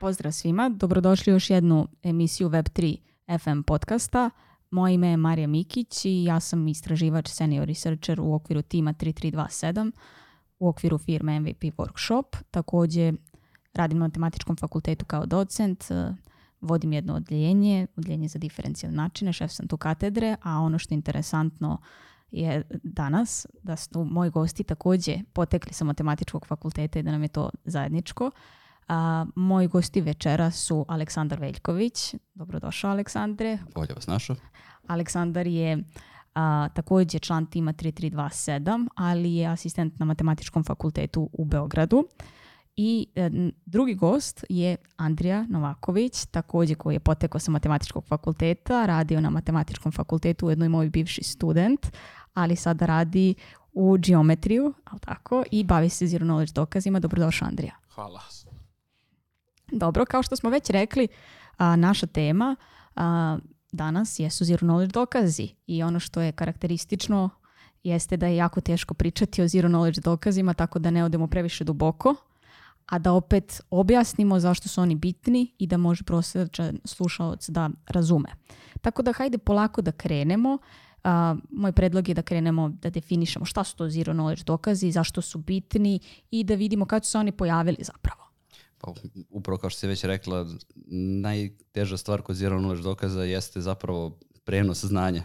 Pozdrav svima, dobrodošli u još jednu emisiju Web3 FM podcasta. Moje ime je Marija Mikić i ja sam istraživač senior researcher u okviru tima 3327 u okviru firme MVP Workshop. Takođe radim na matematičkom fakultetu kao docent, vodim jedno odljenje, odljenje za diferencijalne načine, šef sam tu katedre, a ono što je interesantno je danas da su moji gosti takođe potekli sa matematičkog fakulteta i da nam je to zajedničko. A, moji gosti večera su Aleksandar Veljković. Dobrodošao, Aleksandre. Bolje vas našao. Aleksandar je a, takođe član tima 3327, ali je asistent na matematičkom fakultetu u Beogradu. I e, drugi gost je Andrija Novaković, takođe koji je potekao sa matematičkog fakulteta, radio na matematičkom fakultetu, ujedno i moj bivši student, ali sada radi u geometriju, ali tako, i bavi se zero knowledge dokazima. Dobrodošao, Andrija. Hvala. Dobro, kao što smo već rekli, a, naša tema a, danas jesu zero knowledge dokazi i ono što je karakteristično jeste da je jako teško pričati o zero knowledge dokazima tako da ne odemo previše duboko, a da opet objasnimo zašto su oni bitni i da može prosječan slušalac da razume. Tako da hajde polako da krenemo. Uh, moj predlog je da krenemo da definišemo šta su to zero knowledge dokazi, zašto su bitni i da vidimo kada su se oni pojavili zapravo. Pa upravo kao što si već rekla, najteža stvar kod zero knowledge dokaza jeste zapravo prenos znanja.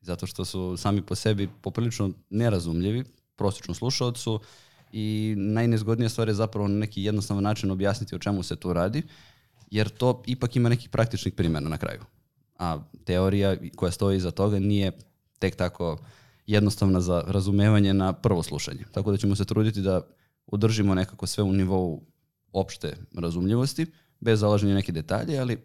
Zato što su sami po sebi poprilično nerazumljivi prosječnom slušalcu i najnezgodnija stvar je zapravo na neki jednostavan način objasniti o čemu se tu radi, jer to ipak ima nekih praktičnih primjera na kraju. A teorija koja stoji iza toga nije tek tako jednostavna za razumevanje na prvo slušanje. Tako da ćemo se truditi da udržimo nekako sve u nivou opšte razumljivosti, bez zalaženja neke detalje, ali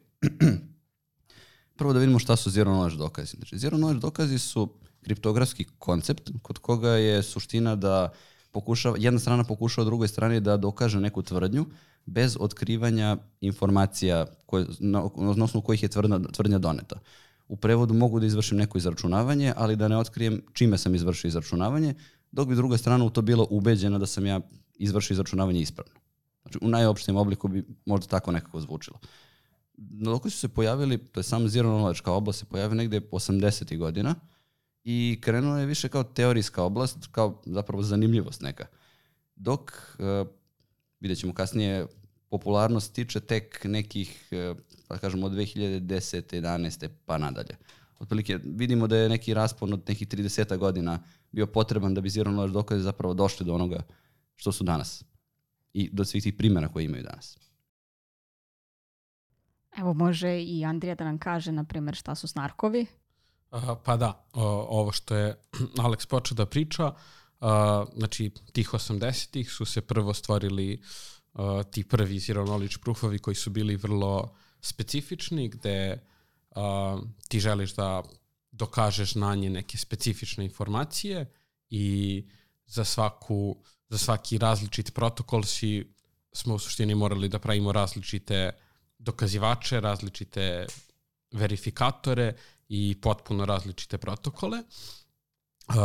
prvo da vidimo šta su zero knowledge dokazi. Znači, zero knowledge dokazi su kriptografski koncept kod koga je suština da pokušava, jedna strana pokušava drugoj strani da dokaže neku tvrdnju bez otkrivanja informacija koje, na, na osnovu kojih je tvrdnja, tvrdnja doneta. U prevodu mogu da izvršim neko izračunavanje, ali da ne otkrijem čime sam izvršio izračunavanje, dok bi druga strana u to bila ubeđena da sam ja izvršio izračunavanje ispravno. Znači, u najopštijem obliku bi možda tako nekako zvučilo. Dok su se pojavili, to je sam zero knowledge kao oblast se pojavio negde 80. godina i krenuo je više kao teorijska oblast, kao zapravo zanimljivost neka. Dok, uh, vidjet ćemo kasnije, popularnost tiče tek nekih, uh, pa kažemo, od 2010. 11. pa nadalje. Otprilike vidimo da je neki raspon od nekih 30 godina bio potreban da bi zero knowledge dokaze zapravo došli do onoga što su danas i do svih tih primjera koje imaju danas. Evo može i Andrija da nam kaže, na primjer, šta su snarkovi? Uh, pa da, uh, ovo što je Alex počeo da priča, uh, znači tih 80-ih su se prvo stvorili uh, ti prvi zero knowledge proofovi koji su bili vrlo specifični, gde uh, ti želiš da dokažeš na nje neke specifične informacije i za svaku za svaki različit protokol si smo u suštini morali da pravimo različite dokazivače, različite verifikatore i potpuno različite protokole. Uh,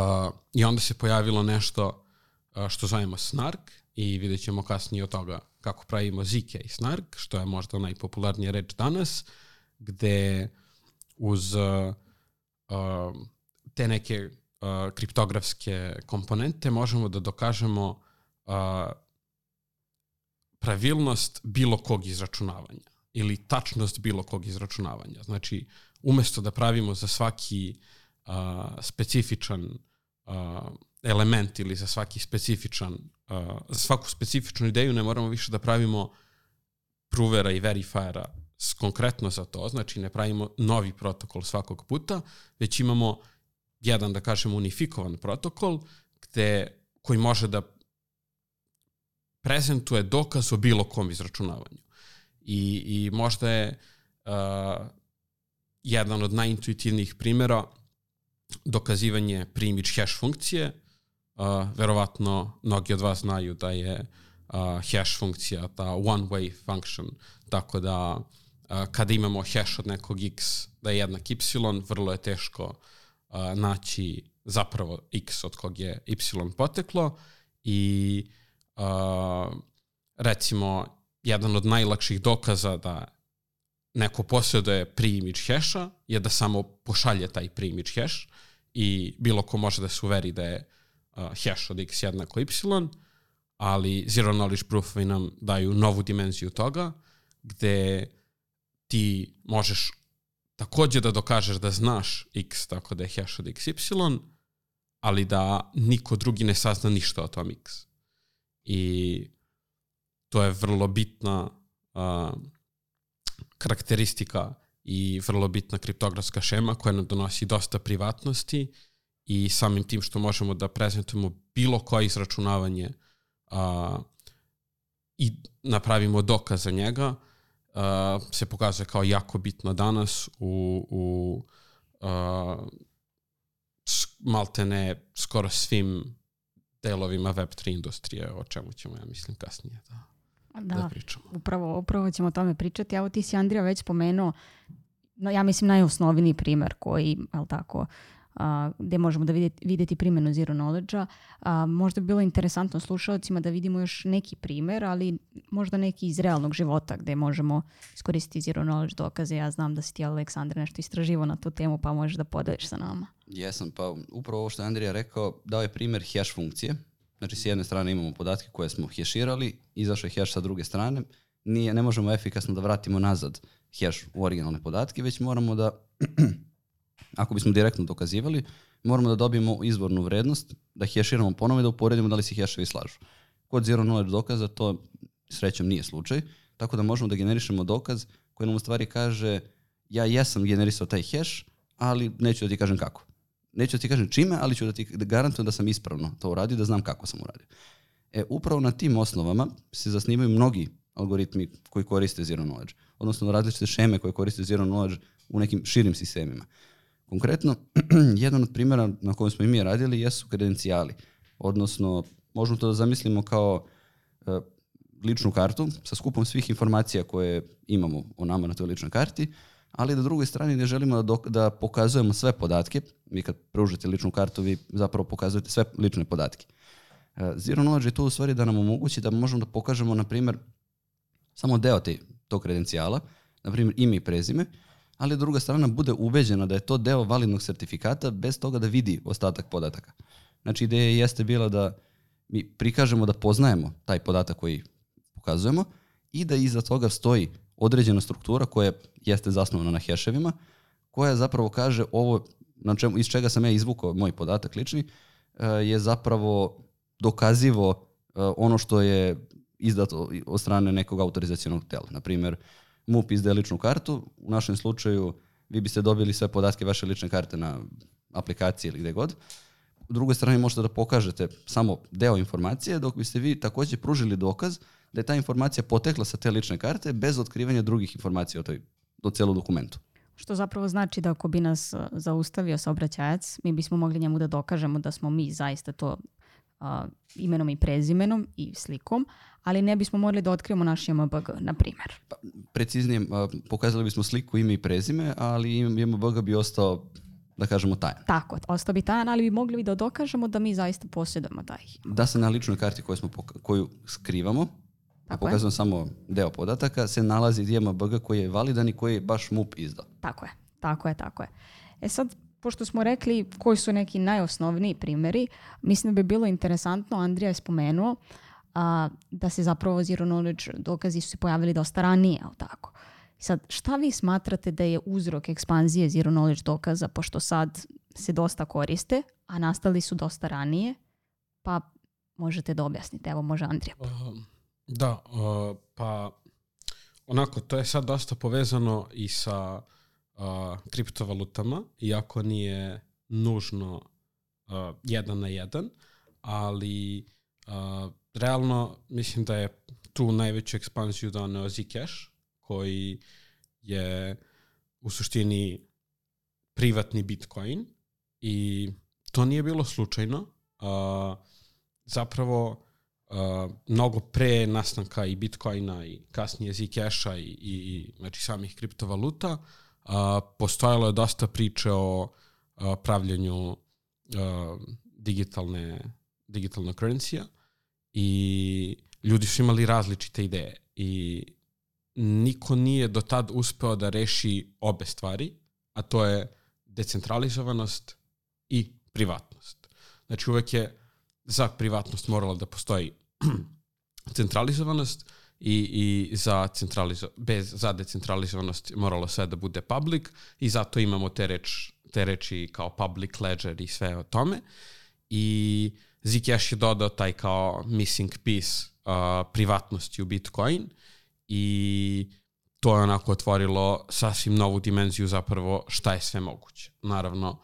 I onda se pojavilo nešto uh, što zovemo SNARK i vidjet ćemo kasnije od toga kako pravimo ZK i SNARK, što je možda najpopularnija reč danas, gde uz uh, uh, te neke uh, kriptografske komponente možemo da dokažemo uh, pravilnost bilo kog izračunavanja ili tačnost bilo kog izračunavanja. Znači, umesto da pravimo za svaki uh, specifičan uh, element ili za svaki specifičan, uh, za svaku specifičnu ideju ne moramo više da pravimo provera i verifiera konkretno za to, znači ne pravimo novi protokol svakog puta, već imamo jedan, da kažemo, unifikovan protokol gde, koji može da prezentuje dokaz o bilo kom izračunavanju. I, i možda je uh, jedan od najintuitivnijih primjera dokazivanje primič hash funkcije. Uh, verovatno mnogi od vas znaju da je uh, hash funkcija ta one way function, tako da uh, kada imamo hash od nekog x da je jednak y, vrlo je teško uh, a, naći zapravo x od kog je y poteklo. I uh, recimo jedan od najlakših dokaza da neko posjeduje pre-image hash-a je da samo pošalje taj pre-image hash i bilo ko može da se uveri da je uh, hash od x jednako y, ali zero knowledge proofovi nam daju novu dimenziju toga gde ti možeš takođe da dokažeš da znaš x tako da je hash od xy, ali da niko drugi ne sazna ništa o tom x. I to je vrlo bitna uh, karakteristika i vrlo bitna kriptografska šema koja nam donosi dosta privatnosti i samim tim što možemo da prezentujemo bilo koje izračunavanje a, i napravimo dokaz za njega, a, se pokazuje kao jako bitno danas u, u a, maltene skoro svim delovima Web3 industrije, o čemu ćemo, ja mislim, kasnije da, da, da pričamo. Upravo, upravo ćemo o tome pričati. Evo ti si, Andrija, već spomenuo, no, ja mislim, najosnovniji primer koji, je tako, a, gde možemo da vidjeti, vidjeti primjenu zero knowledge-a. Možda bi bilo interesantno slušalcima da vidimo još neki primer, ali možda neki iz realnog života gde možemo iskoristiti zero knowledge dokaze. Ja znam da si ti, Aleksandar, nešto istraživo na tu temu, pa možeš da podeliš sa nama. Jesam, pa upravo ovo što je Andrija rekao, dao je primjer hash funkcije. Znači, s jedne strane imamo podatke koje smo heširali, izašao je hash sa druge strane. Nije, ne možemo efikasno da vratimo nazad hash u originalne podatke, već moramo da ako bismo direktno dokazivali, moramo da dobijemo izvornu vrednost, da heširamo ponovo i da uporedimo da li se heševi slažu. Kod zero knowledge dokaza to srećom nije slučaj, tako da možemo da generišemo dokaz koji nam u stvari kaže ja jesam generisao taj hash, ali neću da ti kažem kako. Neću da ti kažem čime, ali ću da ti garantujem da sam ispravno to uradio, da znam kako sam uradio. E, upravo na tim osnovama se zasnivaju mnogi algoritmi koji koriste zero knowledge, odnosno različite šeme koje koriste zero knowledge u nekim širim sistemima. Konkretno, jedan od primjera na kojem smo i mi radili jesu kredencijali, odnosno možemo to da zamislimo kao e, ličnu kartu sa skupom svih informacija koje imamo o nama na toj ličnoj karti, ali da drugoj strani ne želimo da, dok, da pokazujemo sve podatke. Vi kad pružite ličnu kartu, vi zapravo pokazujete sve lične podatke. E, Zero knowledge je to u stvari da nam omogući da možemo da pokažemo, na primjer, samo deo te, tog kredencijala, na primjer ime i prezime, ali druga strana bude ubeđena da je to deo validnog sertifikata bez toga da vidi ostatak podataka. Znači ideja jeste bila da mi prikažemo da poznajemo taj podatak koji pokazujemo i da iza toga stoji određena struktura koja jeste zasnovana na heševima, koja zapravo kaže ovo na čemu, iz čega sam ja izvukao moj podatak lični, eh, je zapravo dokazivo eh, ono što je izdato od strane nekog autorizacijonog tela. Naprimjer, MUP izdaje ličnu kartu, u našem slučaju vi biste dobili sve podatke vaše lične karte na aplikaciji ili gde god. U drugoj strani možete da pokažete samo deo informacije, dok biste vi takođe pružili dokaz da je ta informacija potekla sa te lične karte bez otkrivanja drugih informacija o, toj, o celom dokumentu. Što zapravo znači da ako bi nas zaustavio saobraćajac, mi bismo mogli njemu da dokažemo da smo mi zaista to uh, imenom i prezimenom i slikom, ali ne bismo morali da otkrivamo naš JMBG, na primjer. Pa, preciznije, uh, pokazali bismo sliku, ime i prezime, ali JMBG bi ostao da kažemo tajan. Tako, ostao bi tajan, ali bi mogli da dokažemo da mi zaista posjedujemo taj. Da se na ličnoj karti koju, smo koju skrivamo, a pokazujem samo deo podataka, se nalazi JMBG koji je validan i koji je baš MUP izdao. Tako je, tako je, tako je. E sad, pošto smo rekli koji su neki najosnovniji primjeri, mislim da bi bilo interesantno, Andrija je spomenuo, a, da se zapravo zero knowledge dokazi su se pojavili dosta ranije, ali tako. Sad, šta vi smatrate da je uzrok ekspanzije zero knowledge dokaza, pošto sad se dosta koriste, a nastali su dosta ranije, pa možete da objasnite. Evo, može Andrija. Um, da, uh, pa onako, to je sad dosta povezano i sa uh, kriptovalutama, iako nije nužno uh, jedan na jedan, ali uh, realno mislim da je tu najveću ekspanziju doneo Zcash, koji je u suštini privatni Bitcoin i to nije bilo slučajno. Uh, zapravo uh, mnogo pre nastanka i Bitcoina i kasnije Zcasha i, i, znači samih kriptovaluta uh, postojalo je dosta priče o pravljenju digitalne digitalna currency i ljudi su imali različite ideje i niko nije do tad uspeo da reši obe stvari, a to je decentralizovanost i privatnost. Znači uvek je za privatnost morala da postoji centralizovanost i, i za, centralizo, bez, za decentralizovanost moralo sve da bude public i zato imamo te, reč, te reči kao public ledger i sve o tome. I Zcash je dodao taj kao missing piece uh, privatnosti u Bitcoin i to je onako otvorilo sasvim novu dimenziju zapravo šta je sve moguće. Naravno,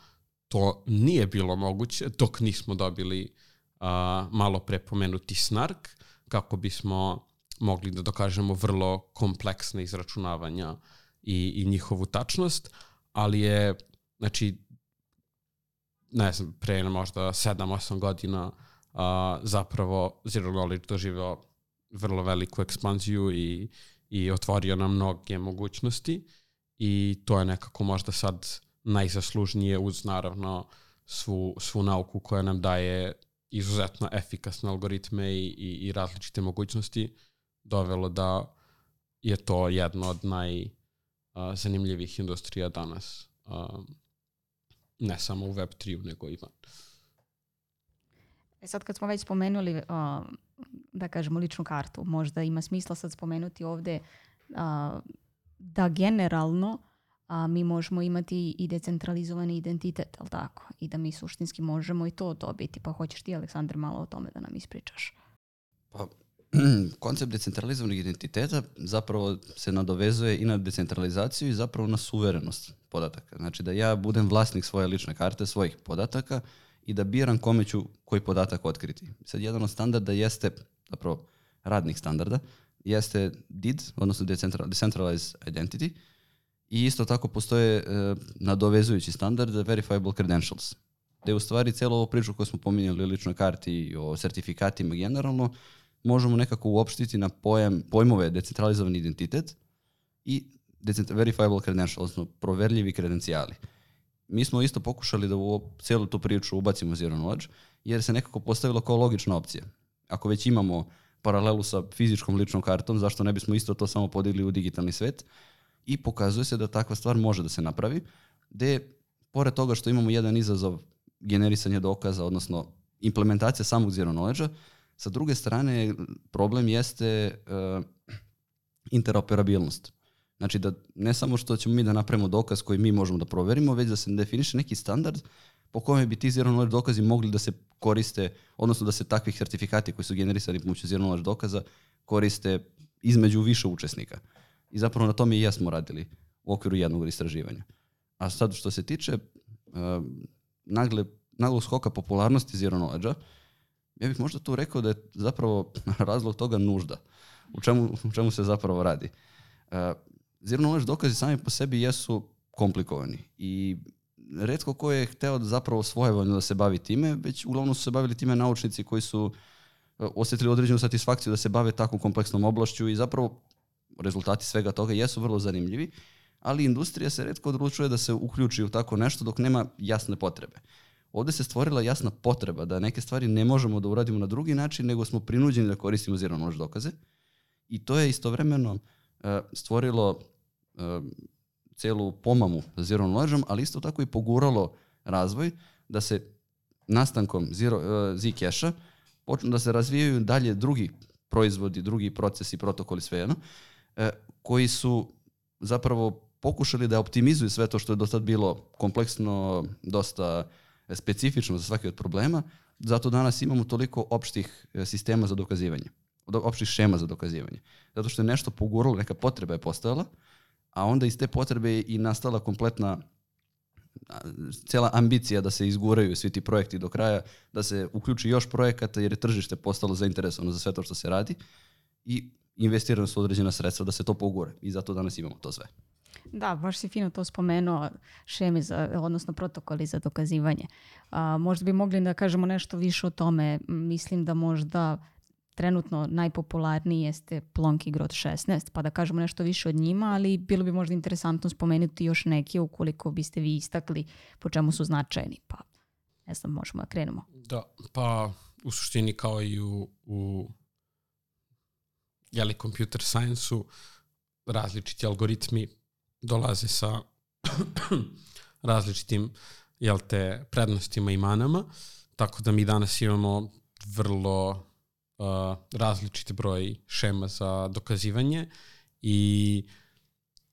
to nije bilo moguće dok nismo dobili uh, malo prepomenuti snark kako bismo mogli da dokažemo vrlo kompleksne izračunavanja i, i njihovu tačnost, ali je, znači, ne znam, pre možda 7-8 godina uh, zapravo Zero Knowledge doživao vrlo veliku ekspanziju i, i otvorio nam mnoge mogućnosti i to je nekako možda sad najzaslužnije uz naravno svu, svu nauku koja nam daje izuzetno efikasne algoritme i, i, i različite mogućnosti dovelo da je to jedno od najzanimljivih industrija danas. Uh, ne samo u Web3, nego i van. E sad kad smo već spomenuli, uh, da kažemo, ličnu kartu, možda ima smisla sad spomenuti ovde uh, da generalno a, mi možemo imati i decentralizovani identitet, ali tako? I da mi suštinski možemo i to dobiti. Pa hoćeš ti, Aleksandar, malo o tome da nam ispričaš? Pa, koncept decentralizovanog identiteta zapravo se nadovezuje i na decentralizaciju i zapravo na suverenost podataka. Znači da ja budem vlasnik svoje lične karte, svojih podataka i da biram kome ću koji podatak otkriti. Sad jedan od standarda jeste, zapravo radnih standarda, jeste DID, odnosno Decentralized Identity, i isto tako postoje e, nadovezujući standard Verifiable Credentials, gde u stvari cijelu ovu priču koju smo pominjali o ličnoj karti i o sertifikatima generalno, možemo nekako uopštiti na pojam, pojmove decentralizovani identitet i verifiable credential, odnosno proverljivi kredencijali. Mi smo isto pokušali da u cijelu tu priču ubacimo zero knowledge, jer se nekako postavilo kao logična opcija. Ako već imamo paralelu sa fizičkom ličnom kartom, zašto ne bismo isto to samo podigli u digitalni svet? I pokazuje se da takva stvar može da se napravi, gde pored toga što imamo jedan izazov generisanja dokaza, odnosno implementacija samog zero knowledge Sa druge strane, problem jeste uh, interoperabilnost. Znači da ne samo što ćemo mi da napravimo dokaz koji mi možemo da proverimo, već da se definiše neki standard po kome bi ti zero knowledge dokazi mogli da se koriste, odnosno da se takvi sertifikati koji su generisani pomoću zero knowledge dokaza koriste između više učesnika. I zapravo na tome i jesmo radili u okviru jednog istraživanja. A sad što se tiče uh, nagle, naglog skoka popularnosti zero knowledge-a, ja bih možda tu rekao da je zapravo razlog toga nužda. U čemu, u čemu se zapravo radi? Zero knowledge dokazi sami po sebi jesu komplikovani i redko ko je hteo da zapravo svojevoljno da se bavi time, već uglavnom su se bavili time naučnici koji su uh, osetili određenu satisfakciju da se bave takvom kompleksnom oblašću i zapravo rezultati svega toga jesu vrlo zanimljivi, ali industrija se redko odlučuje da se uključi u tako nešto dok nema jasne potrebe. Ovde se stvorila jasna potreba da neke stvari ne možemo da uradimo na drugi način, nego smo prinuđeni da koristimo zero knowledge dokaze. I to je istovremeno uh, stvorilo uh, celu pomamu zero knowledge ali isto tako i poguralo razvoj da se nastankom zero, uh, Zcash-a počnu da se razvijaju dalje drugi proizvodi, drugi procesi, protokoli, svejedno, uh, koji su zapravo pokušali da optimizuju sve to što je do sad bilo kompleksno, dosta specifično za svaki od problema, zato danas imamo toliko opštih e, sistema za dokazivanje, opštih šema za dokazivanje. Zato što je nešto poguralo, neka potreba je postojala, a onda iz te potrebe je i nastala kompletna cela ambicija da se izguraju svi ti projekti do kraja, da se uključi još projekata jer je tržište postalo zainteresovano za sve to što se radi i investirano su određena sredstva da se to pogure i zato danas imamo to sve. Da, baš si fino to spomenuo, šemi za, odnosno protokoli za dokazivanje. A, možda bi mogli da kažemo nešto više o tome. Mislim da možda trenutno najpopularniji jeste Plonki Grot 16, pa da kažemo nešto više od njima, ali bilo bi možda interesantno spomenuti još neke ukoliko biste vi istakli po čemu su značajni. Pa ne znam, možemo da krenemo. Da, pa u suštini kao i u, u jeli, computer science-u različiti algoritmi dolaze sa različitim jel te, prednostima i manama, tako da mi danas imamo vrlo uh, različiti broj šema za dokazivanje i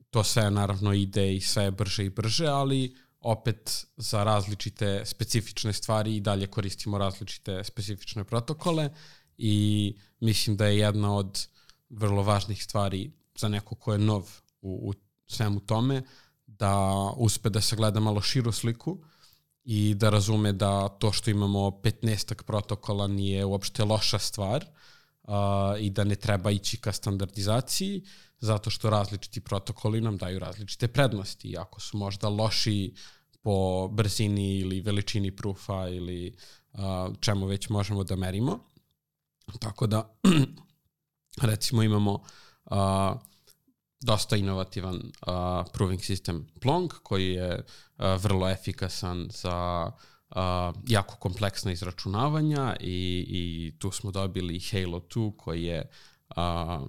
to sve naravno ide i sve brže i brže, ali opet za različite specifične stvari i dalje koristimo različite specifične protokole i mislim da je jedna od vrlo važnih stvari za neko ko je nov u, u svemu tome da uspe da se gleda malo širu sliku i da razume da to što imamo 15 protokola nije uopšte loša stvar uh, i da ne treba ići ka standardizaciji zato što različiti protokoli nam daju različite prednosti. I ako su možda loši po brzini ili veličini proofa ili uh, čemu već možemo da merimo. Tako da, recimo imamo uh, dosta inovativan uh, proving system Plong koji je uh, vrlo efikasan za uh, jako kompleksna izračunavanja i, i tu smo dobili Halo 2 koji je uh,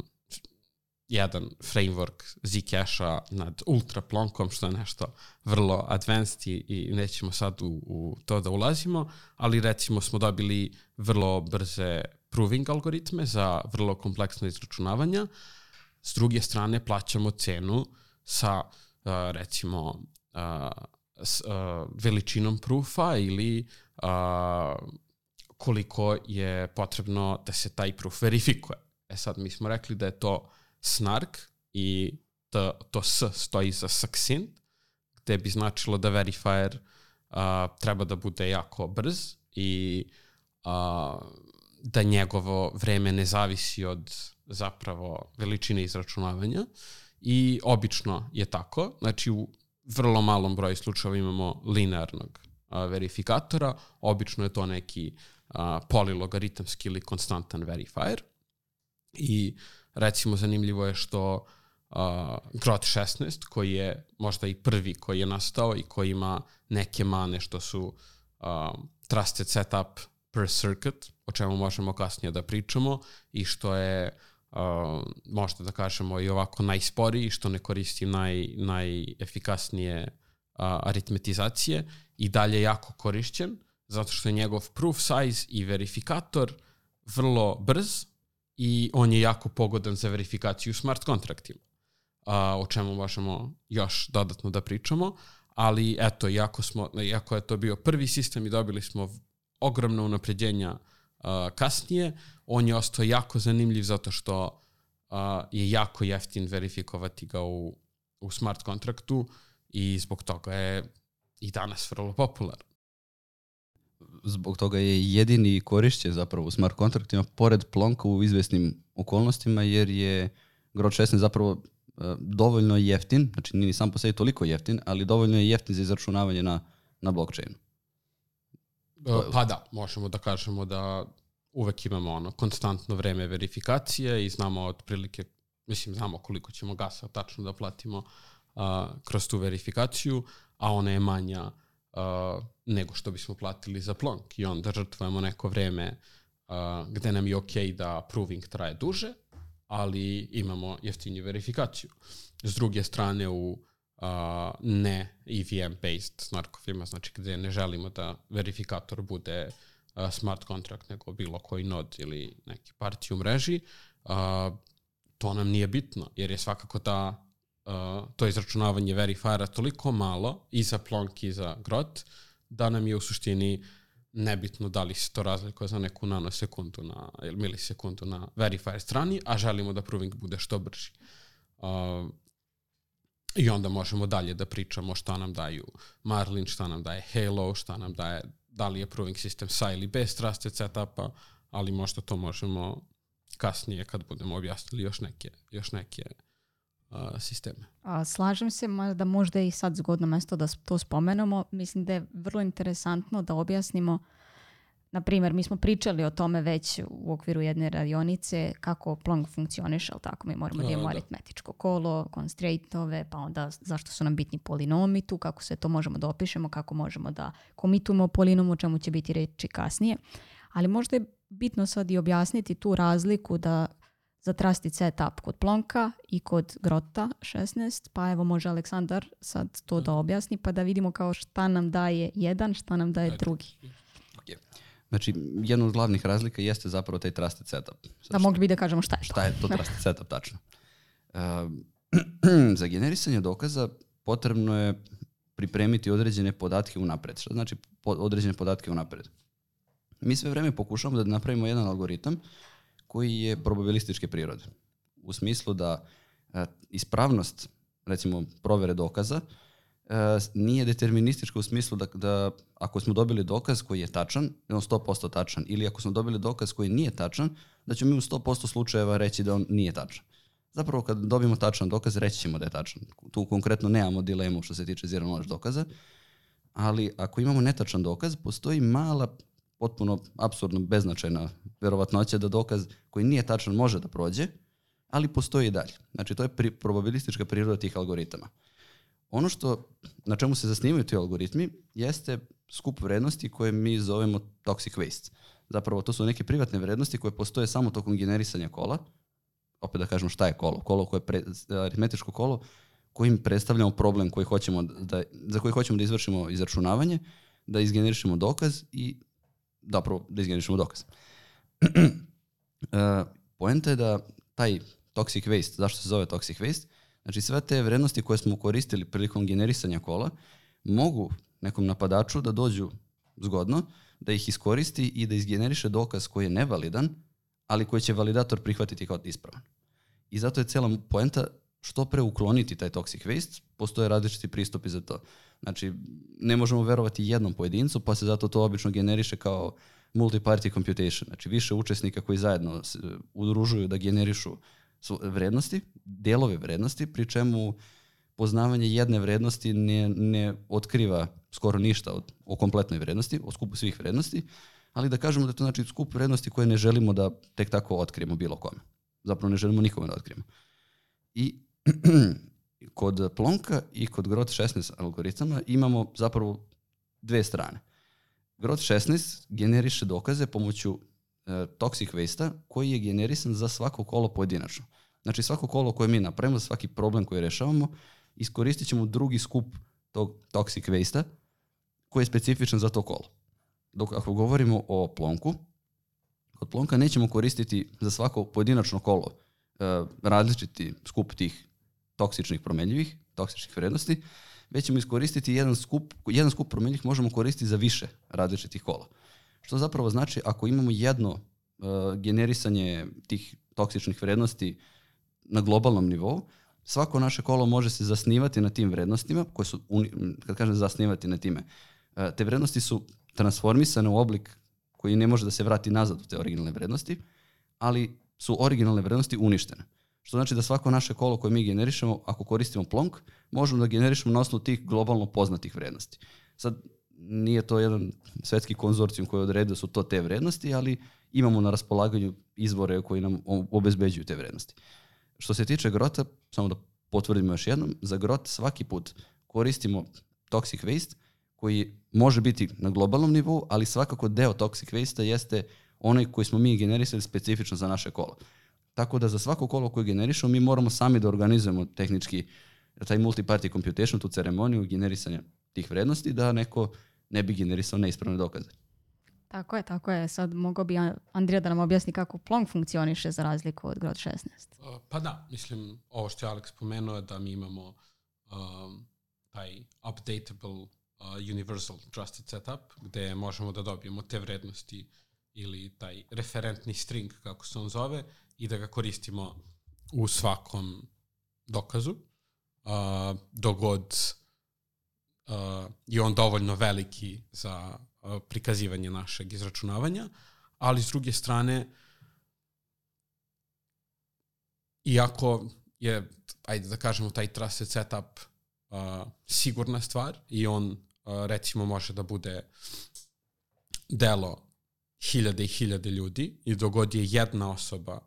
jedan framework Zcash-a nad ultra plonkom, što je nešto vrlo advanced i, i nećemo sad u, u to da ulazimo, ali recimo smo dobili vrlo brze proving algoritme za vrlo kompleksne izračunavanja. S druge strane plaćamo cenu sa uh, recimo uh, s uh, veličinom proofa ili koliko je potrebno da se taj proof verifikuje. E sad mi smo rekli da je to snark i to, to S stoji za succinct, gde bi značilo da verifier uh, treba da bude jako brz i uh, da njegovo vreme ne zavisi od zapravo veličine izračunavanja i obično je tako, znači u vrlo malom broju slučajeva imamo linearnog a, verifikatora, obično je to neki a, polilogaritamski ili konstantan verifier. I recimo zanimljivo je što uh, Grot 16 koji je možda i prvi koji je nastao i koji ima neke mane što su uh, trusted setup per circuit, o čemu možemo kasnije da pričamo i što je uh, možda da kažemo i ovako najsporiji, što ne koristi naj, najefikasnije uh, aritmetizacije i dalje jako korišćen, zato što je njegov proof size i verifikator vrlo brz i on je jako pogodan za verifikaciju smart kontraktima, a, o čemu možemo još dodatno da pričamo, ali eto, iako, smo, iako je to bio prvi sistem i dobili smo ogromno unapređenja a, kasnije, on je ostao jako zanimljiv zato što je jako jeftin verifikovati ga u, u smart kontraktu i zbog toga je i danas vrlo popularan zbog toga je jedini korišće zapravo u smart kontraktima pored Plonka u izvesnim okolnostima jer je Grot 16 zapravo e, dovoljno jeftin, znači nije sam po sebi toliko jeftin, ali dovoljno je jeftin za izračunavanje na, na blockchainu. E, pa da, možemo da kažemo da uvek imamo ono konstantno vreme verifikacije i znamo otprilike, mislim znamo koliko ćemo gasa tačno da platimo a, kroz tu verifikaciju, a ona je manja uh, nego što bismo platili za plonk i onda žrtvujemo neko vreme uh, gde nam je ok da proving traje duže, ali imamo jeftinju verifikaciju. S druge strane u uh, ne EVM-based snarkovima, znači gde ne želimo da verifikator bude uh, smart contract nego bilo koji nod ili neki partij u mreži, uh, to nam nije bitno, jer je svakako ta uh, to izračunavanje verifiera toliko malo i za Plonk i za Grot da nam je u suštini nebitno da li se to razlikuje za neku nanosekundu na, ili milisekundu na verifier strani, a želimo da proving bude što brži. Uh, I onda možemo dalje da pričamo šta nam daju Marlin, šta nam daje Halo, šta nam daje, da li je proving sistem sa ili bez trusted setupa, ali možda to možemo kasnije kad budemo objasnili još neke, još neke a, sisteme. A, slažem se da možda je i sad zgodno mesto da to spomenemo. Mislim da je vrlo interesantno da objasnimo Na primjer, mi smo pričali o tome već u okviru jedne radionice kako Plonk funkcioniš, ali tako mi moramo da imamo da. aritmetičko kolo, constraintove, pa onda zašto su nam bitni polinomi tu, kako se to možemo da opišemo, kako možemo da komitujemo polinom, o čemu će biti reči kasnije. Ali možda je bitno sad i objasniti tu razliku da za trusted setup kod Plonka i kod Grota 16, pa evo može Aleksandar sad to da objasni pa da vidimo kao šta nam daje jedan, šta nam daje drugi. Okay. Znači, jedna od glavnih razlika jeste zapravo taj trusted setup. Sad, Da mogli bi da kažemo šta je to. Šta je to trusted setup tačno? Uh, za generisanje dokaza potrebno je pripremiti određene podatke unapred. Šta znači po, određene podatke unapred? Mi sve vreme pokušamo da napravimo jedan algoritam koji je probabilističke prirode. U smislu da uh, ispravnost, recimo, provere dokaza, uh, nije deterministička u smislu da, da ako smo dobili dokaz koji je tačan, je on 100% tačan, ili ako smo dobili dokaz koji nije tačan, da ćemo mi u 100% slučajeva reći da on nije tačan. Zapravo kad dobijemo tačan dokaz, reći ćemo da je tačan. Tu konkretno nemamo dilemu što se tiče zero knowledge dokaza, ali ako imamo netačan dokaz, postoji mala, potpuno apsurdno beznačajna verovatnoća da dokaz koji nije tačan može da prođe, ali postoji i dalje. Znači to je pri, probabilistička priroda tih algoritama. Ono što, na čemu se zasnivaju ti algoritmi, jeste skup vrednosti koje mi zovemo toxic waste. Zapravo to su neke privatne vrednosti koje postoje samo tokom generisanja kola, opet da kažemo šta je kolo. Kolo koje je pre, aritmetičko kolo kojim predstavljamo problem koji hoćemo da, za koji hoćemo da izvršimo izračunavanje, da izgenerišemo dokaz i zapravo da izgenerišemo dokaz. uh, poenta je da taj toxic waste, zašto se zove toxic waste, znači sve te vrednosti koje smo koristili prilikom generisanja kola mogu nekom napadaču da dođu zgodno, da ih iskoristi i da izgeneriše dokaz koji je nevalidan, ali koji će validator prihvatiti kao ispravan. I zato je cela poenta što pre ukloniti taj toxic waste, postoje različiti pristupi za to. Znači, ne možemo verovati jednom pojedincu, pa se zato to obično generiše kao multi-party computation. Znači, više učesnika koji zajedno se udružuju da generišu vrednosti, delove vrednosti, pri čemu poznavanje jedne vrednosti ne, ne otkriva skoro ništa od, o kompletnoj vrednosti, o skupu svih vrednosti, ali da kažemo da to znači skup vrednosti koje ne želimo da tek tako otkrijemo bilo kome. Zapravo ne želimo nikome da otkrijemo. I kod Plonka i kod Grot 16 algoritama imamo zapravo dve strane. Grot 16 generiše dokaze pomoću toxic waste-a koji je generisan za svako kolo pojedinačno. Znači svako kolo koje mi napravimo, svaki problem koji rešavamo, iskoristit ćemo drugi skup tog toxic waste-a koji je specifičan za to kolo. Dok ako govorimo o plonku, kod plonka nećemo koristiti za svako pojedinačno kolo uh, različiti skup tih toksičnih promenljivih, toksičnih vrednosti, već ćemo iskoristiti jedan skup, jedan skup promenljivih možemo koristiti za više različitih kola. Što zapravo znači ako imamo jedno uh, generisanje tih toksičnih vrednosti na globalnom nivou, svako naše kolo može se zasnivati na tim vrednostima, koje su, kad kažem zasnivati na time, uh, te vrednosti su transformisane u oblik koji ne može da se vrati nazad u te originalne vrednosti, ali su originalne vrednosti uništene. Što znači da svako naše kolo koje mi generišemo, ako koristimo Plonk, možemo da generišemo na osnovu tih globalno poznatih vrednosti. Sad, nije to jedan svetski konzorcijum koji odredi da su to te vrednosti, ali imamo na raspolaganju izvore koji nam obezbeđuju te vrednosti. Što se tiče grota, samo da potvrdimo još jednom, za grot svaki put koristimo toxic waste koji može biti na globalnom nivou, ali svakako deo toxic waste-a jeste onaj koji smo mi generisali specifično za naše kolo. Tako da za svako kolo koje generišemo mi moramo sami da organizujemo tehnički taj multi-party computation, tu ceremoniju generisanja tih vrednosti, da neko ne bi generisao neispravne dokaze. Tako je, tako je. Sad mogao bi Andrija da nam objasni kako Plonk funkcioniše za razliku od Grot 16. Uh, pa da, mislim, ovo što je Alex spomenuo je da mi imamo um, taj updatable uh, universal trusted setup, gde možemo da dobijemo te vrednosti ili taj referentni string, kako se on zove, i da ga koristimo u svakom dokazu, uh, dogod uh, je on dovoljno veliki za uh, prikazivanje našeg izračunavanja, ali s druge strane, iako je, ajde da kažemo, taj trusted setup uh, sigurna stvar i on recimo može da bude delo hiljade i hiljade ljudi i dogod je jedna osoba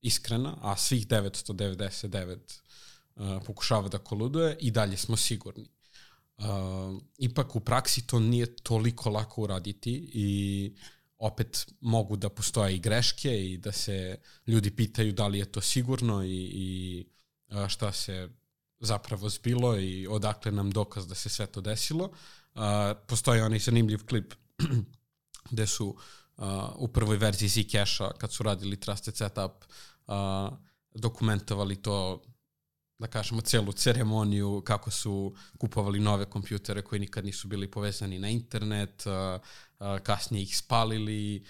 iskrena, a svih 999 uh, pokušava da koluduje i dalje smo sigurni. Uh, ipak u praksi to nije toliko lako uraditi i opet mogu da postoje i greške i da se ljudi pitaju da li je to sigurno i, i a, šta se zapravo zbilo i odakle nam dokaz da se sve to desilo. A, postoji onaj zanimljiv klip gde su a, u prvoj verziji Zcash-a kad su radili Trusted Setup a, dokumentovali to da kažemo, celu ceremoniju, kako su kupovali nove kompjutere koji nikad nisu bili povezani na internet, kasnije ih spalili,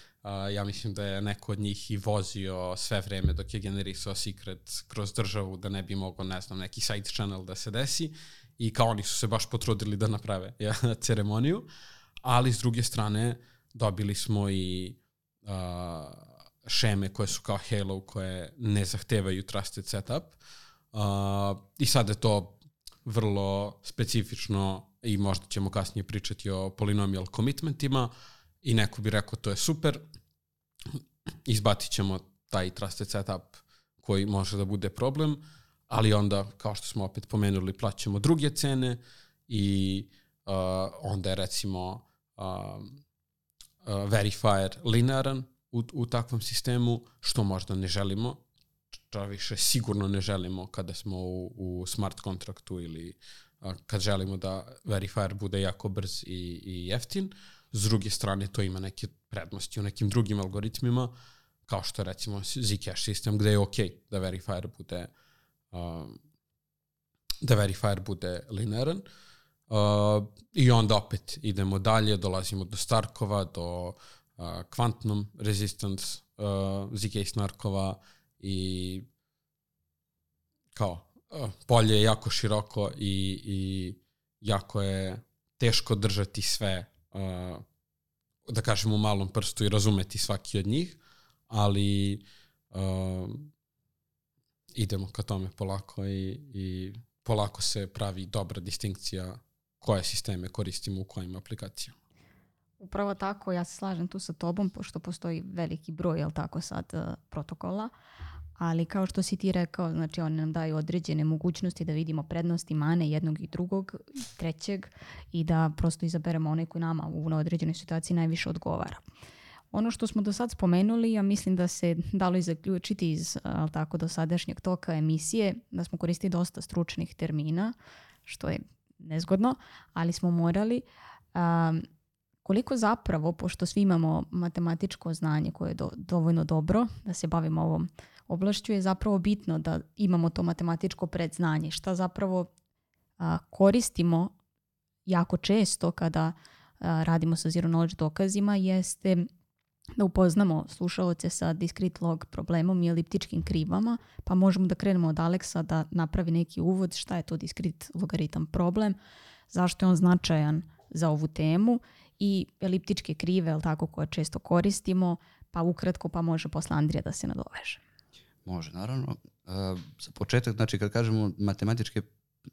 ja mislim da je neko od njih i vozio sve vreme dok je generisao secret kroz državu da ne bi mogao, ne znam, neki side channel da se desi i kao oni su se baš potrudili da naprave ja, ceremoniju, ali s druge strane dobili smo i uh, šeme koje su kao Halo koje ne zahtevaju trusted setup, I sad je to vrlo specifično i možda ćemo kasnije pričati o polynomial commitmentima i neko bi rekao to je super, izbatit ćemo taj trusted setup koji može da bude problem, ali onda, kao što smo opet pomenuli, plaćamo druge cene i uh, onda je recimo uh, uh, verifier linearan u, u takvom sistemu, što možda ne želimo, ča više sigurno ne želimo kada smo u, u smart kontraktu ili a, kad želimo da verifier bude jako brz i, i jeftin. S druge strane, to ima neke prednosti u nekim drugim algoritmima, kao što recimo Zcash sistem, gde je ok da verifier bude a, da verifier bude linearan. Uh, I onda opet idemo dalje, dolazimo do Starkova, do uh, Quantum Resistance uh, ZK Snarkova, i kao polje je jako široko i, i jako je teško držati sve uh, da kažem u malom prstu i razumeti svaki od njih, ali uh, idemo ka tome polako i, i polako se pravi dobra distinkcija koje sisteme koristimo u kojim aplikacijama. Upravo tako, ja se slažem tu sa tobom, pošto postoji veliki broj, jel tako sad, uh, protokola, ali kao što si ti rekao, znači oni nam daju određene mogućnosti da vidimo prednosti, mane jednog i drugog, trećeg i da prosto izaberemo onaj koji nama u određenoj situaciji najviše odgovara. Ono što smo do sad spomenuli, ja mislim da se dalo i zaključiti iz ali tako, dosadašnjeg toka emisije, da smo koristili dosta stručnih termina, što je nezgodno, ali smo morali. Um, koliko zapravo, pošto svi imamo matematičko znanje koje je do, dovoljno dobro da se bavimo ovom oblašću, je zapravo bitno da imamo to matematičko predznanje. Šta zapravo a, koristimo jako često kada a, radimo sa zero knowledge dokazima jeste da upoznamo slušalce sa discrete log problemom i eliptičkim krivama, pa možemo da krenemo od Aleksa da napravi neki uvod šta je to discrete logaritam problem, zašto je on značajan za ovu temu i eliptičke krive, ali tako, koje često koristimo, pa ukratko pa može posle Andrija da se nadoveže. Može, naravno. Uh, za početak, znači kad kažemo matematičke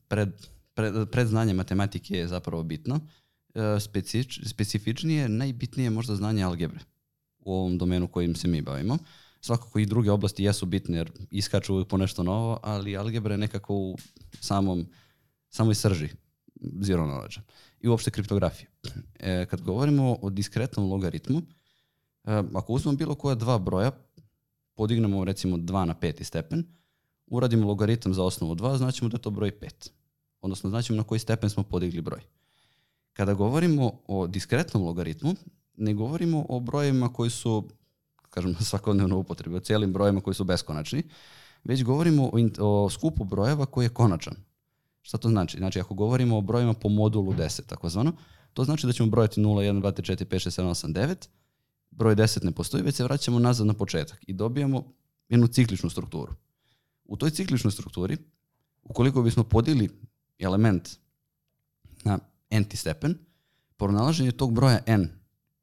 pred, pred, predznanje matematike je zapravo bitno. Uh, specič, specifičnije, najbitnije je možda znanje algebre u ovom domenu kojim se mi bavimo. Svakako i druge oblasti jesu bitne jer iskaču uvijek po nešto novo, ali algebra je nekako u samom, samoj srži zero knowledge i uopšte kriptografije. E, kad govorimo o diskretnom logaritmu, e, ako uzmemo bilo koja dva broja, podignemo recimo 2 na peti stepen, uradimo logaritam za osnovu 2, znaćemo da je to broj 5. Odnosno znaćemo na koji stepen smo podigli broj. Kada govorimo o diskretnom logaritmu, ne govorimo o brojevima koji su, kažem, svakodnevno upotrebi, o cijelim brojevima koji su beskonačni, već govorimo o, o skupu brojeva koji je konačan. Šta to znači? Znači, ako govorimo o brojima po modulu 10, takozvano, to znači da ćemo brojati 0, 1, 2, 3, 4, 5, 6, 7, 8, 9, broj 10 ne postoji, već se vraćamo nazad na početak i dobijamo jednu cikličnu strukturu. U toj cikličnoj strukturi, ukoliko bismo podili element na n stepen, pronalaženje tog broja n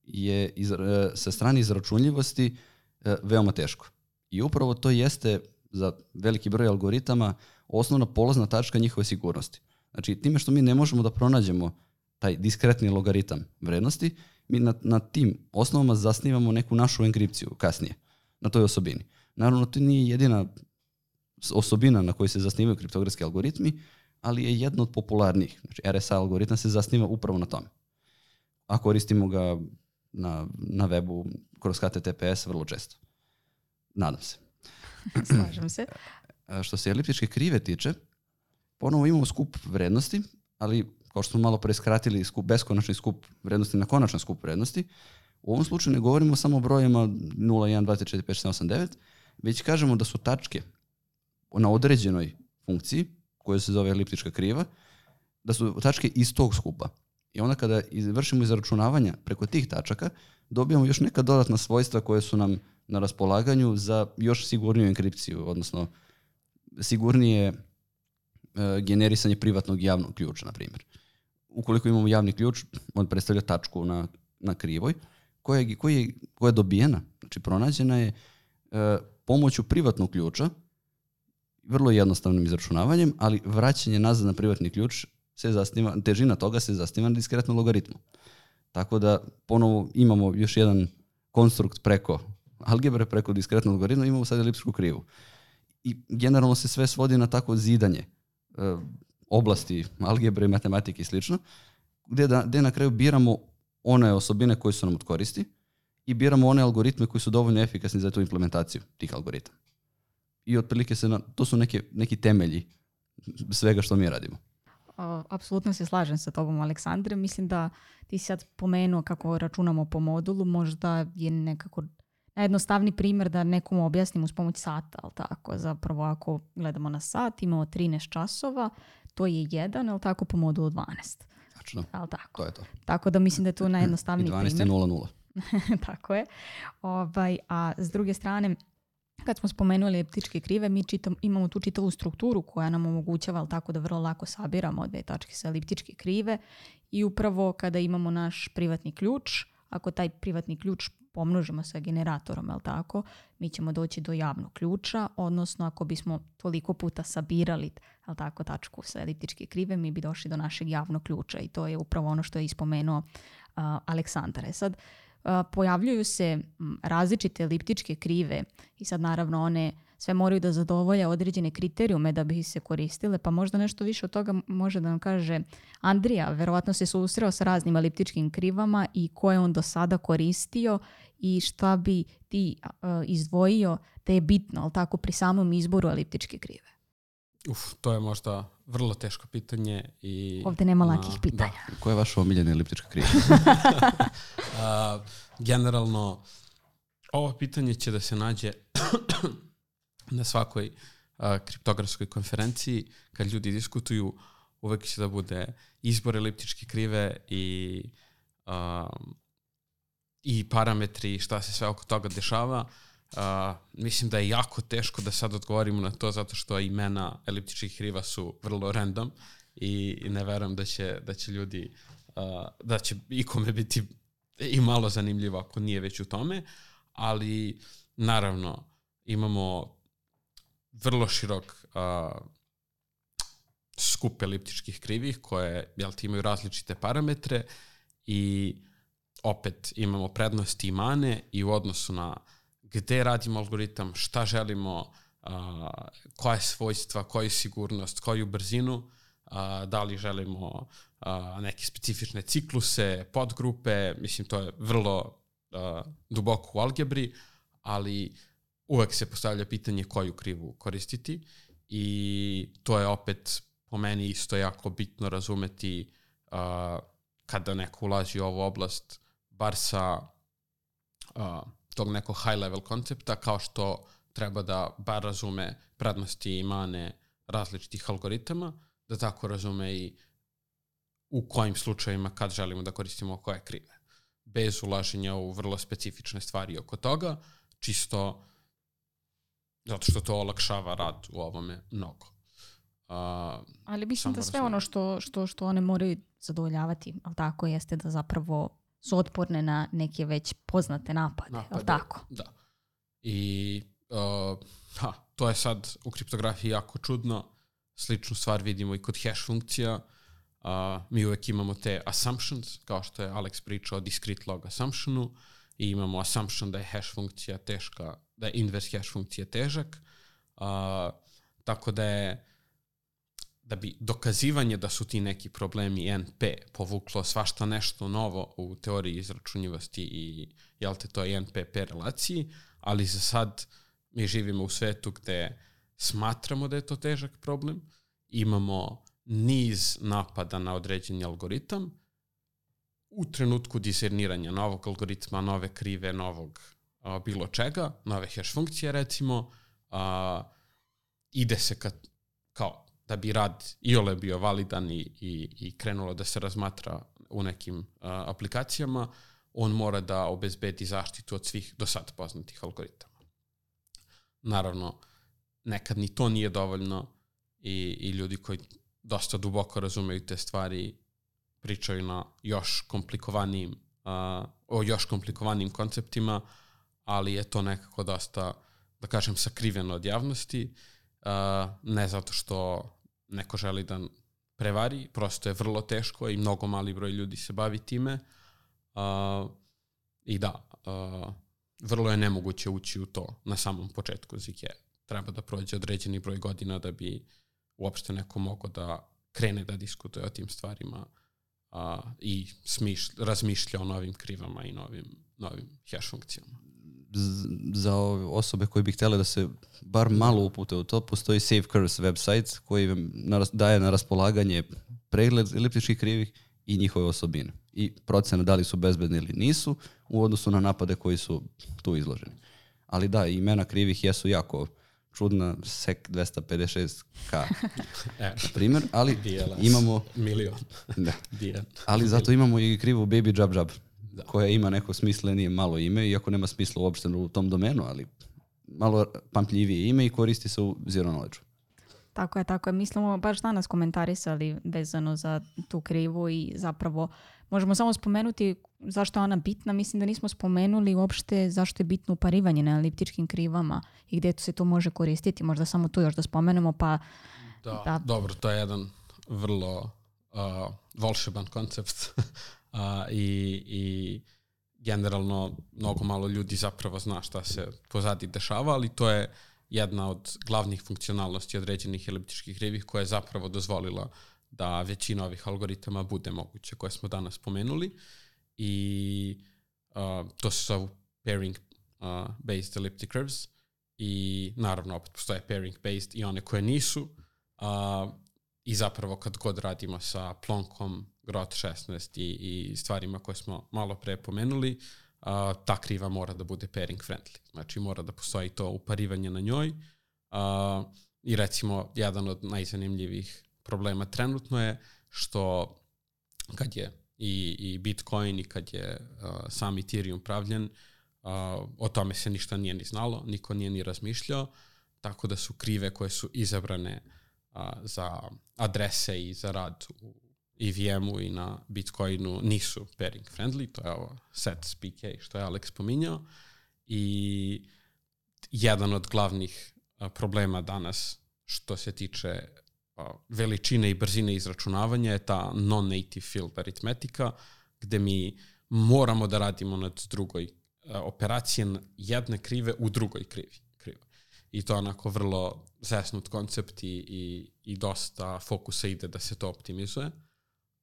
je iz, e, sa strane izračunljivosti e, veoma teško. I upravo to jeste za veliki broj algoritama osnovna polazna tačka njihove sigurnosti. Znači, time što mi ne možemo da pronađemo taj diskretni logaritam vrednosti, mi na, na tim osnovama zasnivamo neku našu enkripciju kasnije, na toj osobini. Naravno, to nije jedina osobina na kojoj se zasnivaju kriptografski algoritmi, ali je jedna od popularnijih. Znači, RSA algoritam se zasniva upravo na tome. A koristimo ga na, na webu kroz HTTPS vrlo često. Nadam se. Slažem se. Što se eliptičke krive tiče, ponovo imamo skup vrednosti, ali kao što smo malo pre skratili skup, beskonačni skup vrednosti na konačan skup vrednosti, u ovom slučaju ne govorimo samo o brojima 0, 1, 2, 3, 4, 5, 6, 8, 9, već kažemo da su tačke na određenoj funkciji, koja se zove eliptička kriva, da su tačke iz tog skupa. I onda kada vršimo izračunavanja preko tih tačaka, dobijamo još neka dodatna svojstva koje su nam na raspolaganju za još sigurniju enkripciju, odnosno sigurnije e, generisanje privatnog javnog ključa, na primjer. Ukoliko imamo javni ključ, on predstavlja tačku na, na krivoj, koja je, koja, je, koja je dobijena, znači pronađena je e, pomoću privatnog ključa, vrlo jednostavnim izračunavanjem, ali vraćanje nazad na privatni ključ se zasniva, težina toga se zasniva na diskretnom logaritmu. Tako da ponovo imamo još jedan konstrukt preko algebre, preko diskretnog logaritma, imamo sad elipsku krivu. I generalno se sve svodi na tako zidanje e, oblasti algebre, matematike i slično, gde, da, gde na kraju biramo one osobine koje su nam od koristi i biramo one algoritme koji su dovoljno efikasni za tu implementaciju tih algoritama. I otprilike se na, to su neke, neki temelji svega što mi radimo. Apsolutno se slažem sa tobom, Aleksandre. Mislim da ti sad pomenuo kako računamo po modulu, možda je nekako najjednostavni primjer da nekom objasnim uz pomoć sata, ali tako, zapravo ako gledamo na sat, imamo 13 časova, to je jedan, ali tako, po modulu 12. Tačno. Ali tako. To je to. Tako da mislim da je to najjednostavniji primjer. I 12 je 0,0. tako je. Ovaj, a s druge strane, kad smo spomenuli elliptičke krive, mi čitam, imamo tu čitavu strukturu koja nam omogućava tako da vrlo lako sabiramo dve tačke sa eliptičke krive i upravo kada imamo naš privatni ključ, ako taj privatni ključ pomnožimo sa generatorom, jel tako, mi ćemo doći do javnog ključa, odnosno ako bismo toliko puta sabirali jel tako, tačku sa eliptičke krive, mi bi došli do našeg javnog ključa i to je upravo ono što je ispomenuo uh, Aleksandar. E sad, pojavljuju se različite eliptičke krive i sad naravno one sve moraju da zadovolja određene kriterijume da bi se koristile, pa možda nešto više od toga može da nam kaže Andrija, verovatno se susreo sa raznim eliptičkim krivama i koje on do sada koristio i šta bi ti izdvojio da je bitno, ali tako, pri samom izboru eliptičke krive? Uf, to je možda vrlo teško pitanje. I, Ovde nema lakih pitanja. Da. Koja je vaša omiljena eliptička kriva? uh, generalno, ovo pitanje će da se nađe na svakoj uh, kriptografskoj konferenciji, kad ljudi diskutuju, uvek će da bude izbor eliptičke krive i, uh, i parametri, šta se sve oko toga dešava. Uh, mislim da je jako teško da sad odgovorimo na to zato što imena eliptičkih kriva su vrlo random i, i ne verujem da će, da će ljudi uh, da će ikome biti i malo zanimljivo ako nije već u tome, ali naravno imamo vrlo širok uh, skup eliptičkih krivih koje jel, imaju različite parametre i opet imamo prednosti i mane i u odnosu na gde radimo algoritam, šta želimo, uh, koja je svojstva, koju sigurnost, koju brzinu, uh, da li želimo uh, neke specifične cikluse, podgrupe, mislim to je vrlo uh, duboko u algebri, ali uvek se postavlja pitanje koju krivu koristiti i to je opet po meni isto jako bitno razumeti uh, kada neko ulazi u ovu oblast, bar sa uh, tog nekog high level koncepta, kao što treba da bar razume prednosti i mane različitih algoritama, da tako razume i u kojim slučajima kad želimo da koristimo koje krive. Bez ulaženja u vrlo specifične stvari oko toga, čisto zato što to olakšava rad u ovome mnogo. Uh, Ali mislim da sve ono što, što, što one moraju zadovoljavati, ali tako jeste da zapravo su otporne na neke već poznate napade, napade je tako? Da. I uh, ha, to je sad u kriptografiji jako čudno. Sličnu stvar vidimo i kod hash funkcija. Uh, mi uvek imamo te assumptions, kao što je Alex pričao o discrete log assumptionu i imamo assumption da je hash funkcija teška, da je inverse hash funkcija težak. Uh, tako da je da bi dokazivanje da su ti neki problemi NP povuklo svašta nešto novo u teoriji izračunjivosti i jel te to je NPP relaciji, ali za sad mi živimo u svetu gde smatramo da je to težak problem, imamo niz napada na određeni algoritam, u trenutku discerniranja novog algoritma, nove krive, novog a, bilo čega, nove hash funkcije recimo, a, ide se ka, kao da bi rad i ole bio validan i, i, i krenulo da se razmatra u nekim a, aplikacijama, on mora da obezbedi zaštitu od svih do sad poznatih algoritama. Naravno, nekad ni to nije dovoljno i, i ljudi koji dosta duboko razumeju te stvari pričaju na još komplikovanijim uh, o još komplikovanijim konceptima, ali je to nekako dosta, da kažem, sakriveno od javnosti, uh, ne zato što neko želi da prevari, prosto je vrlo teško i mnogo mali broj ljudi se bavi time. Uh, I da, uh, vrlo je nemoguće ući u to na samom početku zike. Treba da prođe određeni broj godina da bi uopšte neko mogo da krene da diskutuje o tim stvarima a, i smiš, razmišlja o novim krivama i novim, novim hash funkcijama. Za osobe koji bi htjele da se bar malo upute u to, postoji Save Curves website koji vam daje na raspolaganje pregled eliptičkih krivih i njihove osobine i procene da li su bezbedni ili nisu u odnosu na napade koji su tu izloženi. Ali da, imena krivih jesu jako čudna SEC 256K, na primjer, ali imamo... Milion. Da. ali zato imamo i krivu Baby Jab Jab, da. koja ima neko smislenije malo ime, iako nema smisla uopšte u tom domenu, ali malo pampljivije ime i koristi se u zero knowledge. Tako je, tako je. Mislimo baš danas komentarisali vezano za tu krivu i zapravo možemo samo spomenuti zašto je ona bitna. Mislim da nismo spomenuli uopšte zašto je bitno uparivanje na eliptičkim krivama i gdje se to može koristiti. Možda samo tu još da spomenemo pa... Da, da. dobro, to je jedan vrlo uh, volšeban koncept uh, i, i generalno mnogo malo ljudi zapravo zna šta se pozadi dešava, ali to je jedna od glavnih funkcionalnosti određenih eliptičkih krivih koja je zapravo dozvolila da većina ovih algoritama bude moguće koje smo danas spomenuli. I uh, to se zovu pairing uh, based elliptic curves. I naravno opet postoje pairing based i one koje nisu uh, i zapravo kad god radimo sa plonkom grot 16 i, i stvarima koje smo malo pre pomenuli uh, ta kriva mora da bude pairing friendly. Znači mora da postoji to uparivanje na njoj. Uh, i recimo jedan od najzanimljivih problema trenutno je što kad je i, i Bitcoin i kad je uh, sam Ethereum pravljen, uh, o tome se ništa nije ni znalo, niko nije ni razmišljao, tako da su krive koje su izabrane uh, za adrese i za rad u EVM-u i na Bitcoinu nisu pairing friendly, to je ovo set PK što je Alex pominjao i jedan od glavnih uh, problema danas što se tiče veličine i brzine izračunavanja je ta non-native field aritmetika, gde mi moramo da radimo nad drugoj operacije jedne krive u drugoj krivi. krive. I to je onako vrlo zesnut koncept i, i, i dosta fokusa ide da se to optimizuje,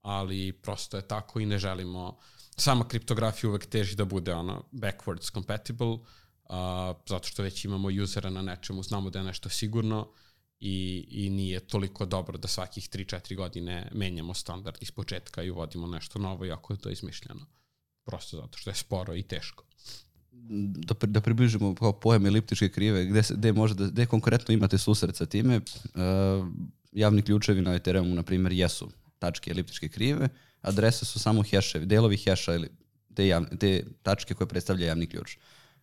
ali prosto je tako i ne želimo sama kriptografija uvek teži da bude ono backwards compatible, uh, zato što već imamo usera na nečemu, znamo da je nešto sigurno, i, i nije toliko dobro da svakih 3-4 godine menjamo standard iz početka i uvodimo nešto novo, iako je to izmišljeno. Prosto zato što je sporo i teško. Da, da približimo kao pojam eliptičke krive, gde, se, gde, možda, gde konkretno imate susret sa time, uh, javni ključevi na Ethereumu, na primjer, jesu tačke eliptičke krive, adrese su samo heševi, delovi heša ili te, javne, te tačke koje predstavlja javni ključ.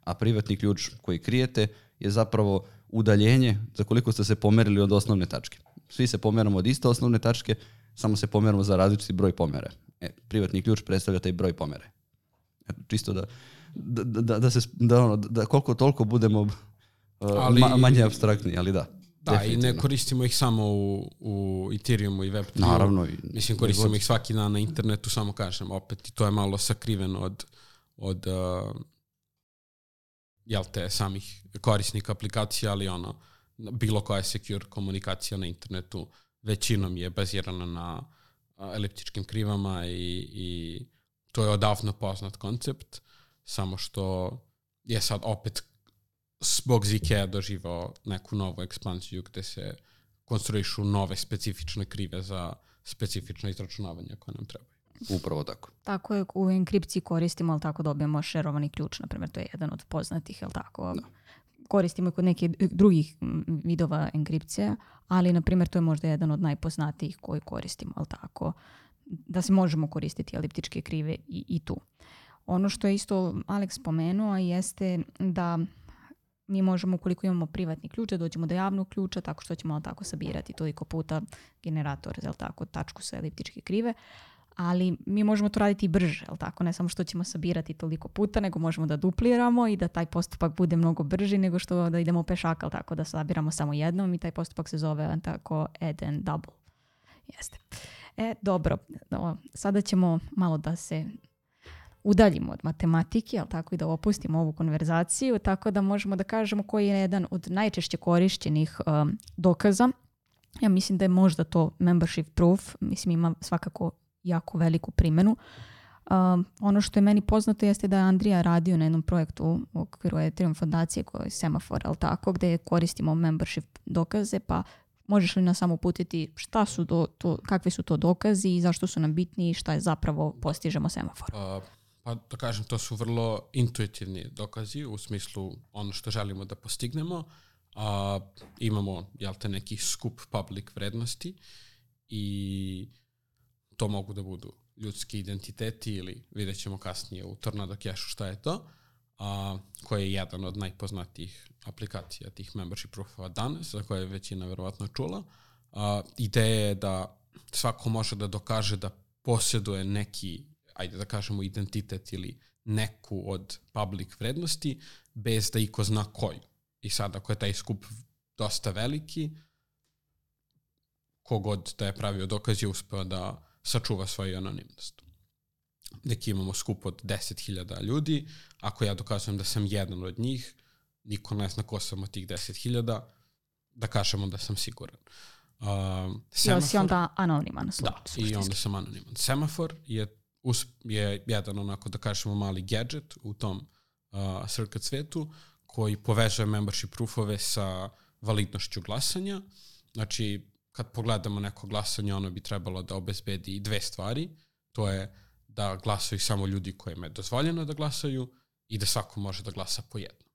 A privatni ključ koji krijete je zapravo udaljenje za koliko ste se pomerili od osnovne tačke. Svi se pomeramo od iste osnovne tačke, samo se pomeramo za različiti broj pomere. E, privatni ključ predstavlja taj broj pomere. E, čisto da, da, da, da, se, da, ono, da koliko toliko budemo uh, ali, ma, manje abstraktni, ali da. Da, i ne koristimo ih samo u, u Ethereumu i Web3. Naravno. I, Mislim, koristimo ih svaki dan na internetu, samo kažem, opet, i to je malo sakriveno od, od uh, jel te, samih korisnika aplikacija, ali ono, bilo koja secure komunikacija na internetu većinom je bazirana na eliptičkim krivama i, i to je odavno poznat koncept, samo što je sad opet zbog Zikea doživao neku novu ekspansiju gde se konstruišu nove specifične krive za specifične izračunavanja koje nam trebaju. Upravo tako. Tako je, u enkripciji koristimo, ali tako dobijemo šerovani ključ, na primjer, to je jedan od poznatih, jel tako? Da. Koristimo i kod nekih drugih vidova enkripcije, ali, na primjer, to je možda jedan od najpoznatijih koji koristimo, jel tako? Da se možemo koristiti eliptičke krive i, i tu. Ono što je isto Alex spomenuo jeste da mi možemo ukoliko imamo privatni ključ da dođemo do javnog ključa tako što ćemo tako sabirati toliko puta generator, jel tako, tačku sa eliptičke krive, ali mi možemo to raditi i brže, jel tako, ne samo što ćemo sabirati toliko puta, nego možemo da dupliramo i da taj postupak bude mnogo brži nego što da idemo pešaka, tako da sabiramo samo jednom i taj postupak se zove tako add and double. Jeste. E, dobro, sada ćemo malo da se udaljimo od matematike, ali tako i da opustimo ovu konverzaciju, tako da možemo da kažemo koji je jedan od najčešće korišćenih um, dokaza. Ja mislim da je možda to membership proof, mislim ima svakako jako veliku primjenu. Um, ono što je meni poznato jeste da je Andrija radio na jednom projektu u okviru Ethereum fondacije koja je semafor, ali tako, gde koristimo membership dokaze, pa možeš li nas samo uputiti šta su do, to, kakvi su to dokazi i zašto su nam bitni i šta je zapravo postižemo semafor? Pa da kažem, to su vrlo intuitivni dokazi u smislu ono što želimo da postignemo. A, imamo, jel te, neki skup public vrednosti i to mogu da budu ljudski identiteti ili vidjet ćemo kasnije u Tornado Cashu šta je to, a, koji je jedan od najpoznatijih aplikacija tih membership proofova danas, za koje je većina verovatno čula. A, ideja je da svako može da dokaže da posjeduje neki ajde da kažemo, identitet ili neku od public vrednosti, bez da iko zna koju. I sad, ako je taj skup dosta veliki, kogod da je pravio dokaz je uspeo da sačuva svoju anonimnost. Neki imamo skup od 10.000 ljudi, ako ja dokazujem da sam jedan od njih, niko ne zna ko sam od tih 10.000, da kažemo da sam siguran. Uh, semafor, si onda anoniman? Da, i onda sam anoniman. Semafor je je jedan onako da kažemo mali gadget u tom uh, circuit svetu koji povezuje membership proofove sa validnošću glasanja. Znači, kad pogledamo neko glasanje, ono bi trebalo da obezbedi dve stvari. To je da glasaju samo ljudi kojima je dozvoljeno da glasaju i da svako može da glasa po jednom.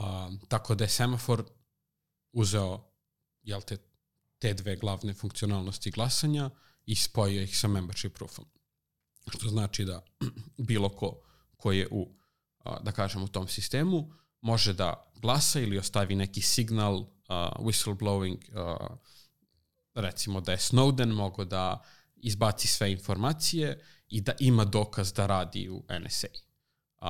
Uh, tako da je semafor uzeo jel te, te dve glavne funkcionalnosti glasanja i spojio ih sa membership proofom. Što znači da bilo ko ko je u, da kažem, u tom sistemu, može da glasa ili ostavi neki signal, uh, whistleblowing, uh, recimo da je Snowden mogo da izbaci sve informacije i da ima dokaz da radi u NSA. Uh,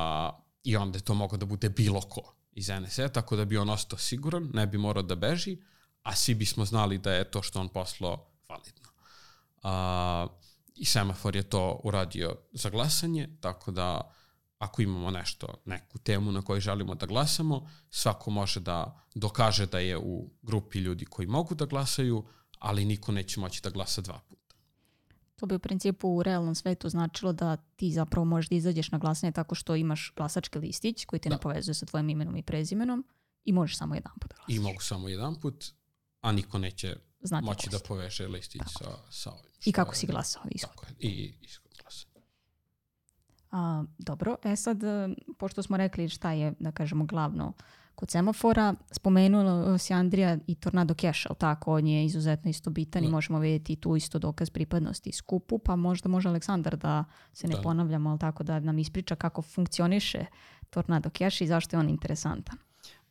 I onda je to mogo da bude bilo ko iz NSA, tako da bi on ostao siguran, ne bi morao da beži, a svi bismo znali da je to što on poslao validno. Uh, i semafor je to uradio za glasanje, tako da ako imamo nešto, neku temu na kojoj želimo da glasamo, svako može da dokaže da je u grupi ljudi koji mogu da glasaju, ali niko neće moći da glasa dva puta. To bi u principu u realnom svetu značilo da ti zapravo možeš da izađeš na glasanje tako što imaš glasački listić koji te da. ne povezuje sa tvojim imenom i prezimenom i možeš samo jedan put da glasaš. I mogu samo jedan put, a niko neće Znate moći da poveže listić sa, sa ovim. I kako si glasao ishod. Tako i ishod glasa. A, dobro, e sad, e, pošto smo rekli šta je, da kažemo, glavno kod semafora, spomenula si Andrija i Tornado Cash, ali tako, on je izuzetno isto bitan da. i možemo vidjeti tu isto dokaz pripadnosti skupu, pa možda može Aleksandar da se ne da. ponavljamo, ali tako da nam ispriča kako funkcioniše Tornado Cash i zašto je on interesantan.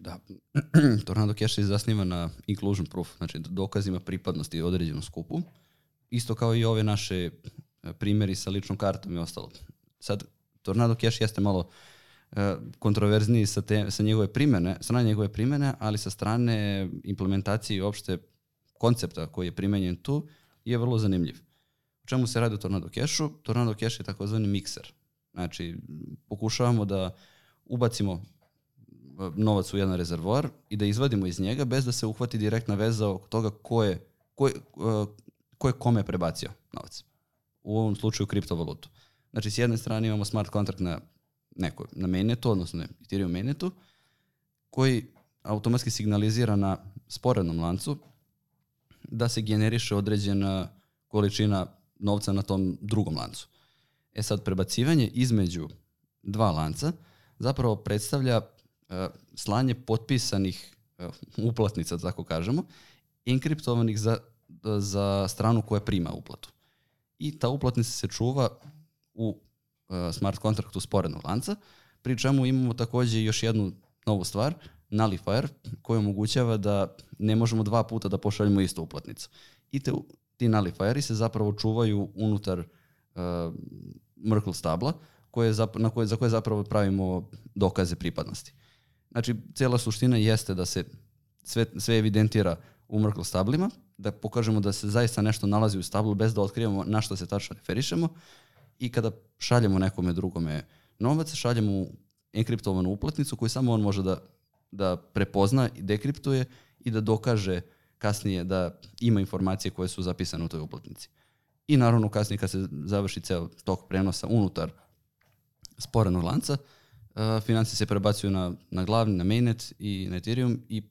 Da, Tornado Cash se zasniva na inclusion proof, znači dokazima pripadnosti određenom skupu, isto kao i ove naše e, primjeri sa ličnom kartom i ostalo. Sad, Tornado Cash jeste malo uh, kontroverzniji sa, te, sa njegove primene, strane njegove primene, ali sa strane implementacije i opšte koncepta koji je primenjen tu je vrlo zanimljiv. O čemu se radi u Tornado Cashu? Tornado Cash je takozvani mikser. Znači, pokušavamo da ubacimo novac u jedan rezervoar i da izvadimo iz njega bez da se uhvati direktna veza oko toga ko je ko, je, ko je kome prebacio novac. U ovom slučaju kriptovalutu. Znači, s jedne strane imamo smart kontrakt na neko, na mainnetu, odnosno na Ethereum mainnetu, koji automatski signalizira na sporednom lancu da se generiše određena količina novca na tom drugom lancu. E sad, prebacivanje između dva lanca zapravo predstavlja slanje potpisanih uh, uplatnica, da tako kažemo, enkriptovanih za, za stranu koja prima uplatu. I ta uplatnica se čuva u uh, smart kontraktu sporednog lanca, pri čemu imamo takođe još jednu novu stvar, nullifier, koji omogućava da ne možemo dva puta da pošaljemo istu uplatnicu. I te, ti nullifieri se zapravo čuvaju unutar uh, Merkle stabla, koje, na koje, za koje zapravo pravimo dokaze pripadnosti. Znači, cijela suština jeste da se sve, sve evidentira u Merkle stablima, da pokažemo da se zaista nešto nalazi u stablu bez da otkrivamo na što se tačno referišemo i kada šaljemo nekome drugome novac, šaljemo enkriptovanu uplatnicu koju samo on može da, da prepozna i dekriptuje i da dokaže kasnije da ima informacije koje su zapisane u toj uplatnici. I naravno kasnije kad se završi ceo tok prenosa unutar sporenog lanca, uh, financije se prebacuju na, na glavni, na mainnet i na Ethereum i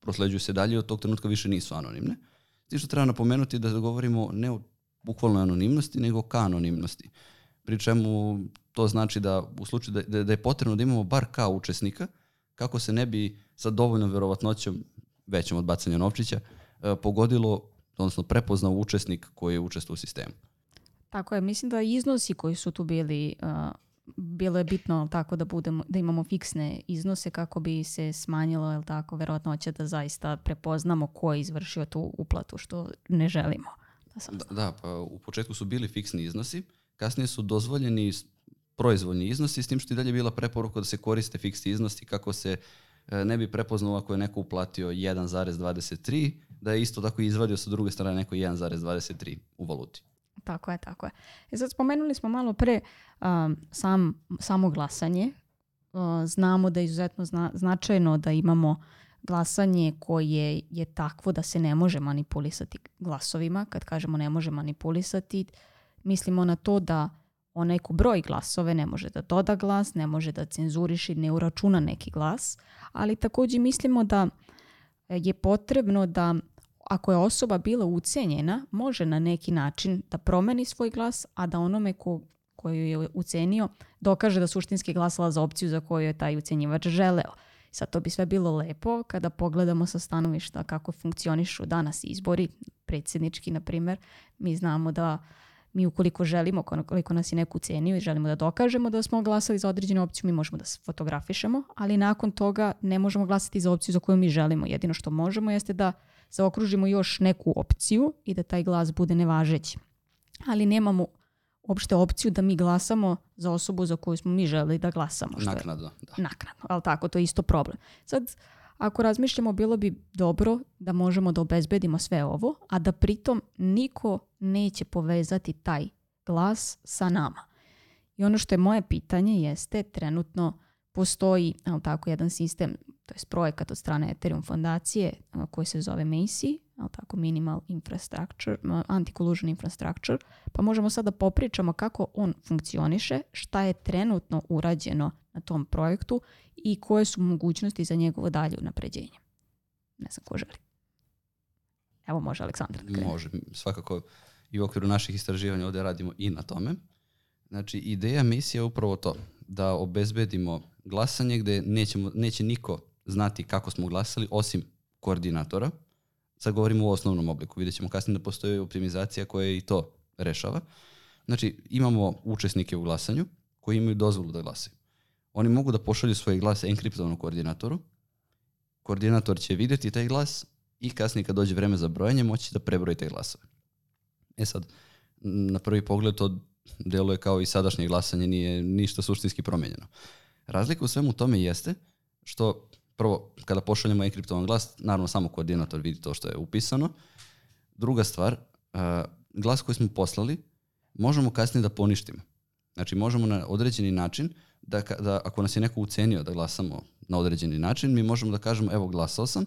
prosleđuju se dalje od tog trenutka više nisu anonimne. Ti što treba napomenuti da govorimo ne o bukvalnoj anonimnosti, nego ka anonimnosti. Pri čemu to znači da u slučaju da, da, da je potrebno da imamo bar ka učesnika, kako se ne bi sa dovoljnom verovatnoćom, većom od bacanja novčića, uh, pogodilo, odnosno prepoznao učesnik koji je učestvo u sistemu. Tako je, mislim da iznosi koji su tu bili uh, bilo je bitno tako da budemo da imamo fiksne iznose kako bi se smanjilo jel tako verovatnoća da zaista prepoznamo ko je izvršio tu uplatu što ne želimo. Da, sam da, da, pa u početku su bili fiksni iznosi, kasnije su dozvoljeni proizvoljni iznosi s tim što je dalje bila preporuka da se koriste fiksni iznosi kako se e, ne bi prepoznao ako je neko uplatio 1,23 da je isto tako izvadio sa druge strane neko 1,23 u valuti. Tako je, tako je. E sad spomenuli smo malo pre um, sam, samo glasanje. Uh, znamo da je izuzetno zna, značajno da imamo glasanje koje je takvo da se ne može manipulisati glasovima. Kad kažemo ne može manipulisati, mislimo na to da onaj ko broj glasove ne može da doda glas, ne može da cenzuriši, ne uračuna neki glas, ali takođe mislimo da je potrebno da ako je osoba bila ucenjena, može na neki način da promeni svoj glas, a da onome ko, koju je ucenio dokaže da suštinski glasala za opciju za koju je taj ucenjivač želeo. Sad to bi sve bilo lepo kada pogledamo sa stanovišta kako funkcionišu danas izbori, predsjednički na primer. Mi znamo da mi ukoliko želimo, koliko nas je neku cenio i želimo da dokažemo da smo glasali za određenu opciju, mi možemo da se fotografišemo, ali nakon toga ne možemo glasati za opciju za koju mi želimo. Jedino što možemo jeste da zaokružimo još neku opciju i da taj glas bude nevažeći. Ali nemamo uopšte opciju da mi glasamo za osobu za koju smo mi želi da glasamo. Što naknadno. Da. Naknadno, ali tako, to je isto problem. Sad, ako razmišljamo, bilo bi dobro da možemo da obezbedimo sve ovo, a da pritom niko neće povezati taj glas sa nama. I ono što je moje pitanje jeste, trenutno postoji ali tako, jedan sistem to je projekat od strane Ethereum fondacije koji se zove MACI, ali tako Minimal Infrastructure, Anti-Collusion Infrastructure, pa možemo sada da popričamo kako on funkcioniše, šta je trenutno urađeno na tom projektu i koje su mogućnosti za njegovo dalje unapređenje. Ne znam ko želi. Evo može Aleksandar. Da može, svakako i u okviru naših istraživanja ovde radimo i na tome. Znači, ideja misije je upravo to, da obezbedimo glasanje gde nećemo, neće niko znati kako smo glasali, osim koordinatora. Sad govorimo u osnovnom obliku. Vidjet ćemo kasnije da postoji optimizacija koja i to rešava. Znači, imamo učesnike u glasanju koji imaju dozvolu da glasaju. Oni mogu da pošalju svoj glas enkriptovanom koordinatoru. Koordinator će videti taj glas i kasnije kad dođe vreme za brojanje moći da prebroji te glasove. E sad, na prvi pogled to deluje kao i sadašnje glasanje, nije ništa suštinski promenjeno. Razlika u svemu tome jeste što prvo, kada pošaljemo enkriptovan glas, naravno samo koordinator vidi to što je upisano. Druga stvar, uh, glas koji smo poslali možemo kasnije da poništimo. Znači možemo na određeni način da, da ako nas je neko ucenio da glasamo na određeni način, mi možemo da kažemo evo glasao sam,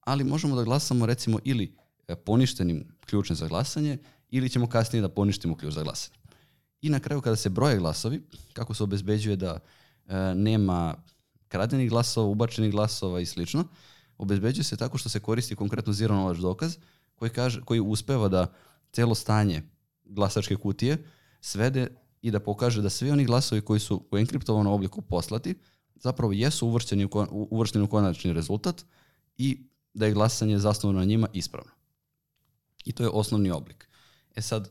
ali možemo da glasamo recimo ili e, poništenim ključem za glasanje ili ćemo kasnije da poništimo ključ za glasanje. I na kraju kada se broje glasovi, kako se obezbeđuje da e, nema kradenih glasova, ubačenih glasova i slično, obezbeđuje se tako što se koristi konkretno zero knowledge dokaz koji, kaže, koji uspeva da celo stanje glasačke kutije svede i da pokaže da svi oni glasovi koji su u enkriptovanom obliku poslati zapravo jesu uvršteni u, uvršteni u konačni rezultat i da je glasanje zasnovano na njima ispravno. I to je osnovni oblik. E sad,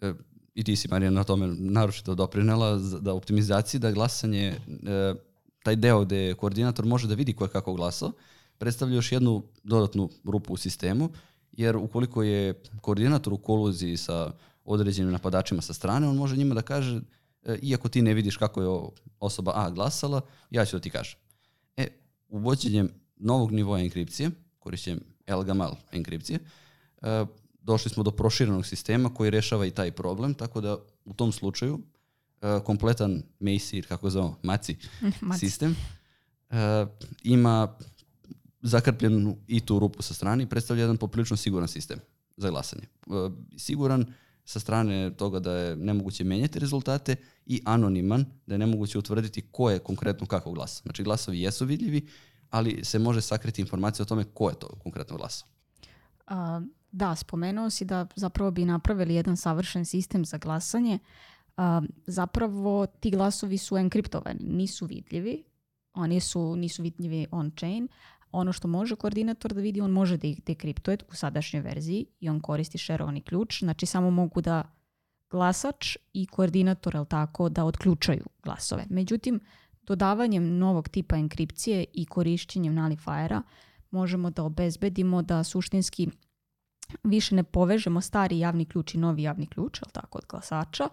e, i ti si Marija na tome naročito doprinela da optimizaciji da glasanje, e, taj deo gde koordinator može da vidi ko je kako glasao, predstavlja još jednu dodatnu rupu u sistemu, jer ukoliko je koordinator u koluziji sa određenim napadačima sa strane, on može njima da kaže, e, iako ti ne vidiš kako je osoba A glasala, ja ću da ti kažem. E, uvođenjem novog nivoa enkripcije, korišćenjem LGML enkripcije, e, došli smo do proširenog sistema koji rešava i taj problem, tako da u tom slučaju e, kompletan Macy, kako zovemo, MACI, sistem, ima zakrpljenu i tu rupu sa strane i predstavlja jedan poprilično siguran sistem za glasanje. Siguran sa strane toga da je nemoguće menjati rezultate i anoniman, da je nemoguće utvrditi ko je konkretno kako glasa. Znači glasovi jesu vidljivi, ali se može sakriti informacija o tome ko je to konkretno glasao. Da, spomenuo si da zapravo bi napravili jedan savršen sistem za glasanje. Zapravo ti glasovi su enkriptovani, nisu vidljivi, oni su, nisu vidljivi on-chain, ono što može koordinator da vidi, on može da ih dekriptuje u sadašnjoj verziji i on koristi šerovani ključ. Znači samo mogu da glasač i koordinator, el tako, da otključaju glasove. Međutim, dodavanjem novog tipa enkripcije i korišćenjem nullifiera možemo da obezbedimo da suštinski više ne povežemo stari javni ključ i novi javni ključ, al tako, od glasača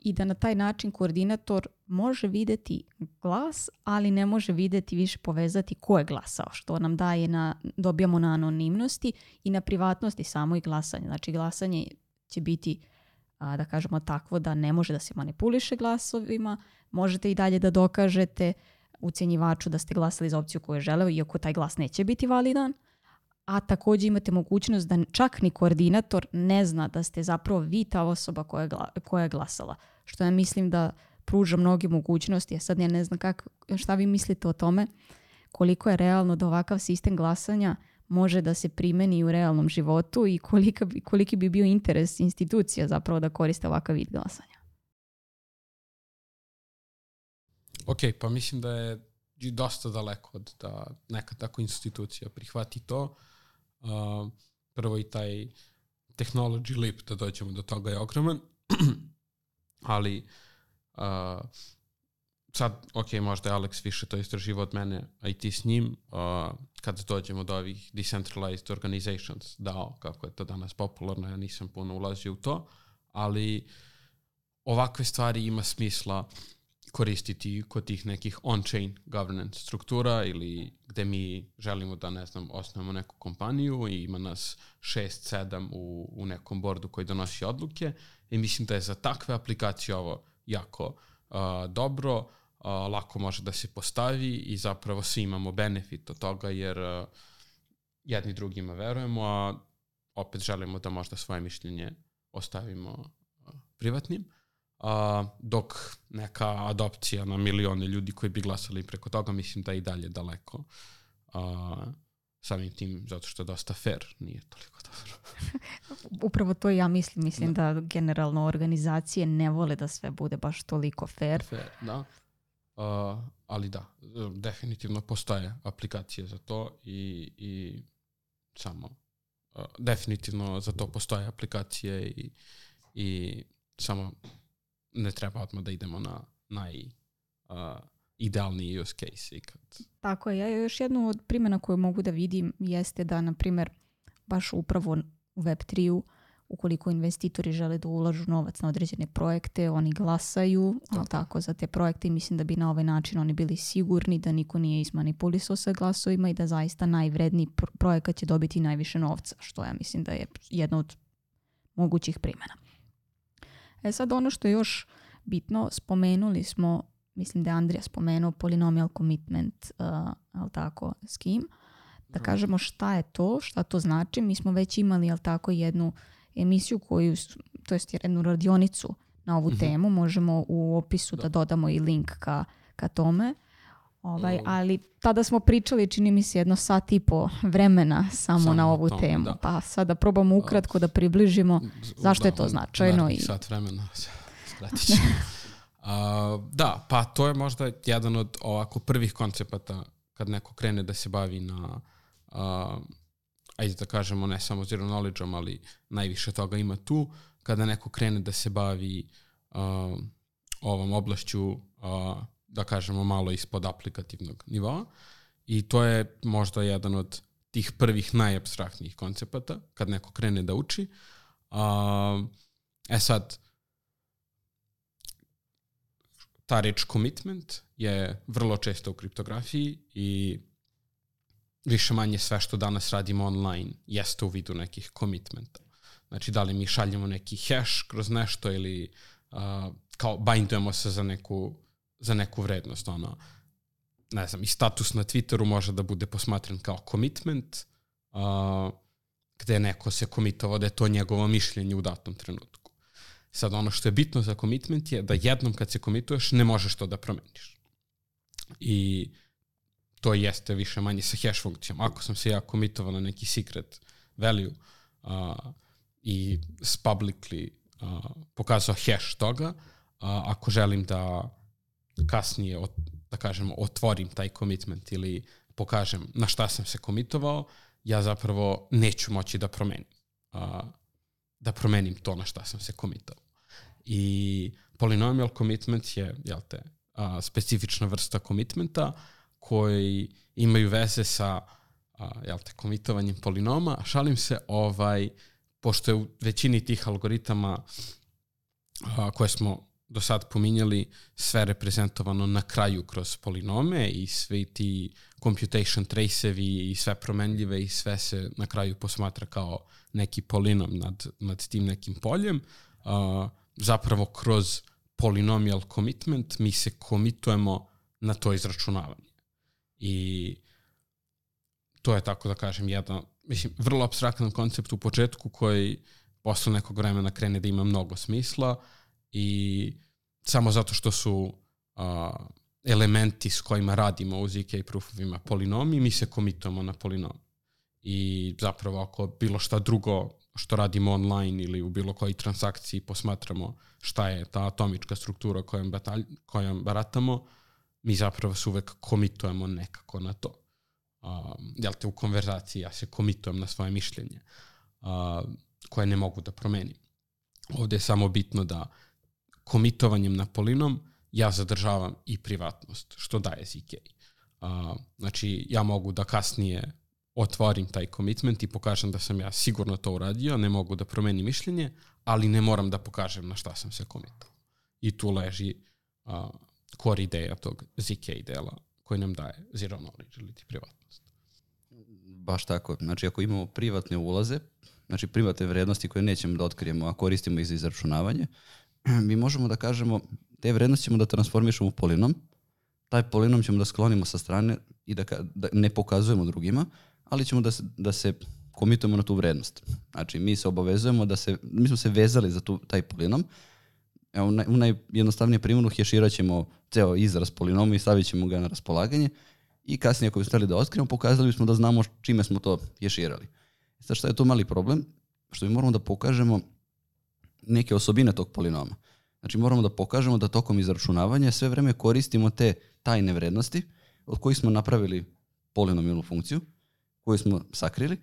i da na taj način koordinator može videti glas, ali ne može videti više povezati ko je glasao, što nam daje na, dobijamo na anonimnosti i na privatnosti samo i glasanje. Znači glasanje će biti, a, da kažemo takvo, da ne može da se manipuliše glasovima, možete i dalje da dokažete ucjenjivaču da ste glasali za opciju koju je želeo, iako taj glas neće biti validan, a takođe imate mogućnost da čak ni koordinator ne zna da ste zapravo vi ta osoba koja gla, koja je glasala. Što ja mislim da pruža mnoge mogućnosti. Ja sad ja ne znam kak, šta vi mislite o tome, koliko je realno da ovakav sistem glasanja može da se primeni u realnom životu i kolika koliki bi bio interes institucija zapravo da koriste ovakav vid glasanja. Ok, pa mislim da je dosta daleko od da neka tako institucija prihvati to Uh, prvo i taj technology leap da dođemo do toga je ogroman, ali uh, sad, ok, možda je Alex više to istraživo od mene, a i ti s njim, uh, kad dođemo do ovih decentralized organizations, DAO, kako je to danas popularno, ja nisam puno ulazio u to, ali ovakve stvari ima smisla koristiti kod tih nekih on-chain governance struktura ili gde mi želimo da, ne znam, osnovamo neku kompaniju i ima nas 6-7 u, u nekom bordu koji donosi odluke i mislim da je za takve aplikacije ovo jako uh, dobro, uh, lako može da se postavi i zapravo svi imamo benefit od toga jer uh, jedni drugima verujemo, a opet želimo da možda svoje mišljenje ostavimo uh, privatnim a, dok neka adopcija na milione ljudi koji bi glasali preko toga, mislim da je i dalje daleko. A, samim tim, zato što je dosta fair, nije toliko dobro. Upravo to ja mislim. Mislim da. da generalno organizacije ne vole da sve bude baš toliko fair. Fair, da. Uh, ali da, definitivno postoje aplikacije za to i, i samo uh, definitivno za to postoje aplikacije i, i samo ne treba odmah da idemo na naj uh, idealni use case ikad. Tako je. Ja još jednu od primjena koju mogu da vidim jeste da, na primjer, baš upravo u Web3-u, ukoliko investitori žele da ulažu novac na određene projekte, oni glasaju tako. tako za te projekte i mislim da bi na ovaj način oni bili sigurni da niko nije izmanipulisao sa glasovima i da zaista najvredniji projekat će dobiti najviše novca, što ja mislim da je jedna od mogućih primjena. E sad ono što je još bitno, spomenuli smo, mislim da je Andrija spomenuo polinomial commitment, uh, ali tako, scheme. da kažemo šta je to, šta to znači. Mi smo već imali, jel tako, jednu emisiju koju, s- to jest jednu radionicu na ovu temu. Možemo u opisu da. dodamo i link ka, ka tome. Ovaj, Um. ali tada smo pričali, čini mi se, jedno sat i po vremena samo, Samo na ovu tome, temu. da. Pa sada probamo ukratko da približimo zašto je to značajno i- sat vremena ćemo. A, da, pa to je možda jedan od ovako prvih koncepata kad neko krene da se bavi na a, ajde da kažemo ne samo zero knowledge ali najviše toga ima tu, kada neko krene da se bavi a, ovom oblašću a, da kažemo malo ispod aplikativnog nivoa i to je možda jedan od tih prvih najabstraktnijih koncepata kad neko krene da uči. E sad, ta reč commitment je vrlo često u kriptografiji i više manje sve što danas radimo online jeste u vidu nekih commitmenta. Znači, da li mi šaljemo neki hash kroz nešto ili uh, kao bindujemo se za neku, za neku vrednost. Ono, ne znam, i status na Twitteru može da bude posmatran kao commitment, uh, gde neko se komitovao da je to njegovo mišljenje u datom trenutku. Sad, ono što je bitno za commitment je da jednom kad se komituješ ne možeš to da promeniš. I to jeste više manje sa hash funkcijom. Ako sam se ja komitovao na neki secret value uh, i publicly uh, pokazao hash toga, uh, ako želim da kasnije, ot, da kažemo, otvorim taj commitment ili pokažem na šta sam se komitovao, ja zapravo neću moći da promenim. Uh, da promenim to na šta sam se komitovao. I polynomial commitment je, jel te, a, specifična vrsta komitmenta koji imaju veze sa a, jel te, komitovanjem polinoma. A Šalim se, ovaj, pošto je u većini tih algoritama a, koje smo do sad pominjali sve reprezentovano na kraju kroz polinome i svi ti computation tracevi i sve promenljive i sve se na kraju posmatra kao neki polinom nad, nad tim nekim poljem. Uh, zapravo kroz polynomial commitment mi se komitujemo na to izračunavanje. I to je tako da kažem jedan, mislim, vrlo abstraktan koncept u početku koji posle nekog vremena krene da ima mnogo smisla i samo zato što su a, elementi s kojima radimo u ZK proofovima polinomi, mi se komitujemo na polinom. I zapravo ako bilo šta drugo što radimo online ili u bilo kojoj transakciji posmatramo šta je ta atomička struktura kojom, batalj, kojom baratamo, mi zapravo se uvek komitujemo nekako na to. Uh, jel te u konverzaciji ja se komitujem na svoje mišljenje uh, koje ne mogu da promenim. Ovde je samo bitno da komitovanjem na polinom ja zadržavam i privatnost, što daje ZK. Uh, znači, ja mogu da kasnije otvorim taj commitment i pokažem da sam ja sigurno to uradio, ne mogu da promenim mišljenje, ali ne moram da pokažem na šta sam se komitao. I tu leži uh, core ideja tog ZK dela koji nam daje zero knowledge ili ti privatnost. Baš tako. Znači, ako imamo privatne ulaze, znači privatne vrednosti koje nećemo da otkrijemo, a koristimo ih za izračunavanje, mi možemo da kažemo, te vrednosti ćemo da transformišemo u polinom, taj polinom ćemo da sklonimo sa strane i da, da ne pokazujemo drugima, ali ćemo da se, da se komitujemo na tu vrednost. Znači, mi se obavezujemo da se, mi smo se vezali za tu, taj polinom, Evo, u, naj, primjeru heširat ćemo ceo izraz polinoma i stavit ćemo ga na raspolaganje i kasnije ako bi hteli da otkrijemo, pokazali bismo da znamo čime smo to heširali. Sad šta je tu mali problem? Što mi moramo da pokažemo neke osobine tog polinoma. Znači moramo da pokažemo da tokom izračunavanja sve vreme koristimo te tajne vrednosti od kojih smo napravili polinomijalnu funkciju koju smo sakrili,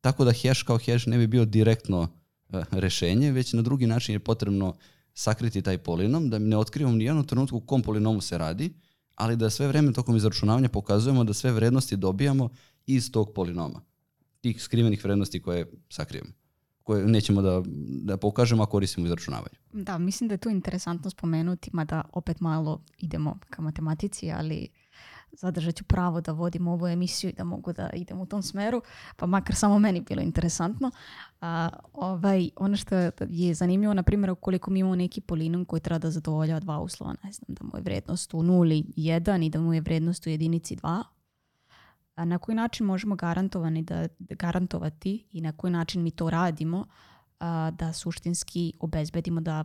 tako da hash kao hash ne bi bio direktno e, rešenje, već na drugi način je potrebno sakriti taj polinom, da ne otkrivamo ni jednom trenutku kom polinomu se radi, ali da sve vreme tokom izračunavanja pokazujemo da sve vrednosti dobijamo iz tog polinoma. Tih skrivenih vrednosti koje sakrijemo koje nećemo da, da pokažemo ako koristimo u izračunavanju. Da, mislim da je tu interesantno spomenuti, mada opet malo idemo ka matematici, ali zadržat ću pravo da vodim ovu emisiju i da mogu da idem u tom smeru, pa makar samo meni bilo interesantno. A, ovaj, ono što je zanimljivo, na primjer, ukoliko mi imamo neki polinom koji treba da zadovoljava dva uslova, ne znam, da mu je vrednost u nuli 1 i da mu je vrednost u jedinici 2, A na koji način možemo garantovani da, garantovati i na koji način mi to radimo a, da suštinski obezbedimo da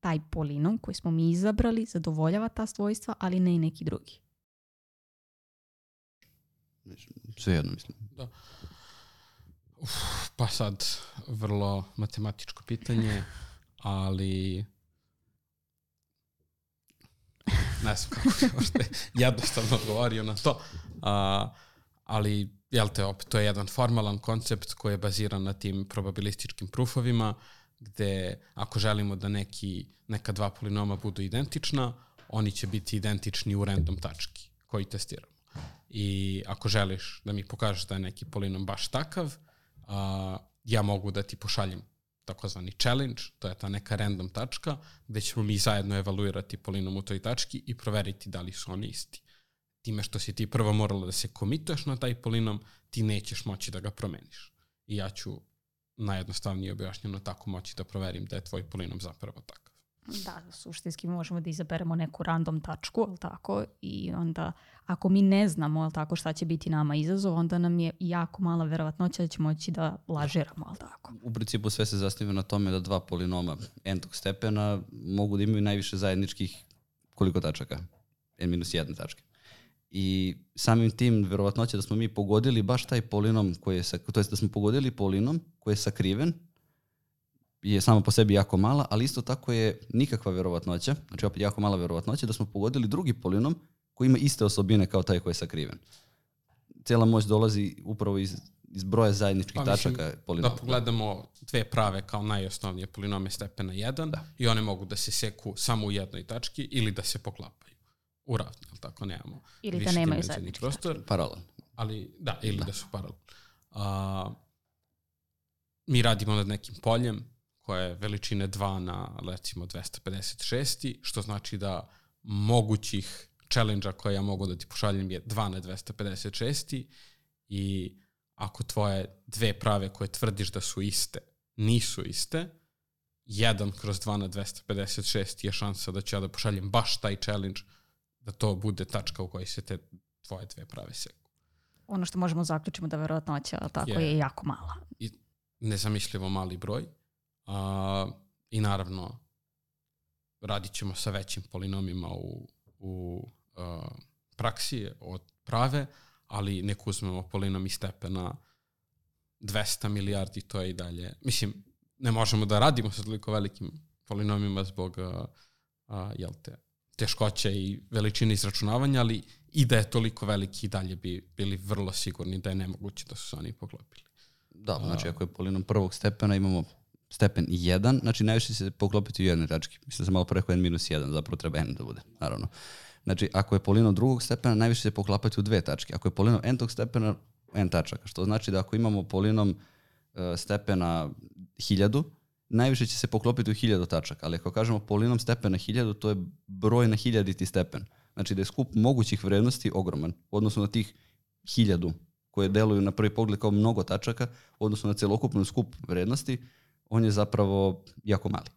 taj polinom koji smo mi izabrali zadovoljava ta svojstva, ali ne i neki drugi. Sve jedno mislim. Da. Uf, pa sad, vrlo matematičko pitanje, ali ne znam kako bi možete jednostavno odgovorio na to, a, ali jel te, opet, to je jedan formalan koncept koji je baziran na tim probabilističkim proofovima, gde ako želimo da neki, neka dva polinoma budu identična, oni će biti identični u random tački koji testiramo. I ako želiš da mi pokažeš da je neki polinom baš takav, a, ja mogu da ti pošaljem takozvani challenge, to je ta neka random tačka, gde ćemo mi zajedno evaluirati polinom u toj tački i proveriti da li su oni isti. Time što si ti prvo morala da se komituješ na taj polinom, ti nećeš moći da ga promeniš. I ja ću najjednostavnije objašnjeno tako moći da proverim da je tvoj polinom zapravo takav. Da, suštinski možemo da izaberemo neku random tačku, ali tako, i onda ako mi ne znamo, ali tako, šta će biti nama izazov, onda nam je jako mala verovatnoća da ćemo moći da lažiramo, ali tako. U principu sve se zasniva na tome da dva polinoma n-tog stepena mogu da imaju najviše zajedničkih koliko tačaka? n minus jedne tačke. I samim tim verovatnoća da smo mi pogodili baš taj polinom koji je, to jest da smo pogodili polinom koji je sakriven, je samo po sebi jako mala, ali isto tako je nikakva verovatnoća, znači opet jako mala verovatnoća da smo pogodili drugi polinom koji ima iste osobine kao taj koji je sakriven. Cijela moć dolazi upravo iz, iz broja zajedničkih pa, tačaka mislim, polinoma. Da pogledamo dve prave kao najosnovnije polinome stepena 1 da. i one mogu da se seku samo u jednoj tački ili da se poklapaju u ravni, ali tako nemamo Ili da nemaju zajednički prostor. Paralel. Ali, da, ili da, da su paralel. Uh, mi radimo nad nekim poljem, koja je veličine 2 na recimo 256, što znači da mogućih challenge-a koje ja mogu da ti pošaljem je 2 na 256 i ako tvoje dve prave koje tvrdiš da su iste nisu iste, 1 kroz 2 na 256 je šansa da ću ja da pošaljem baš taj challenge da to bude tačka u kojoj se te tvoje dve prave seku. Ono što možemo zaključimo da verovatnoća tako je, je jako mala. I nezamislivo mali broj. A, I naravno, radit ćemo sa većim polinomima u, u a, praksi od prave, ali nek uzmemo polinom iz stepena 200 milijardi, to je i dalje. Mislim, ne možemo da radimo sa toliko velikim polinomima zbog a, a, jel te, teškoće i veličine izračunavanja, ali i da je toliko veliki i dalje bi bili vrlo sigurni da je nemoguće da su se oni poklopili. Da, znači ako je polinom prvog stepena imamo stepen 1, znači najviše se poklopiti u jednoj tački. Mislim da sam malo preko n minus 1, zapravo treba n da bude, naravno. Znači, ako je polinom drugog stepena, najviše se poklapati u dve tačke. Ako je polinom n-tog stepena, n tačaka. Što znači da ako imamo polinom uh, stepena 1000, najviše će se poklopiti u 1000 tačaka. Ali ako kažemo polinom stepena 1000, to je broj na hiljaditi stepen. Znači da je skup mogućih vrednosti ogroman, odnosno na tih 1000 koje deluju na prvi pogled kao mnogo tačaka, odnosno na celokupnu skup vrednosti, on je zapravo jako mali.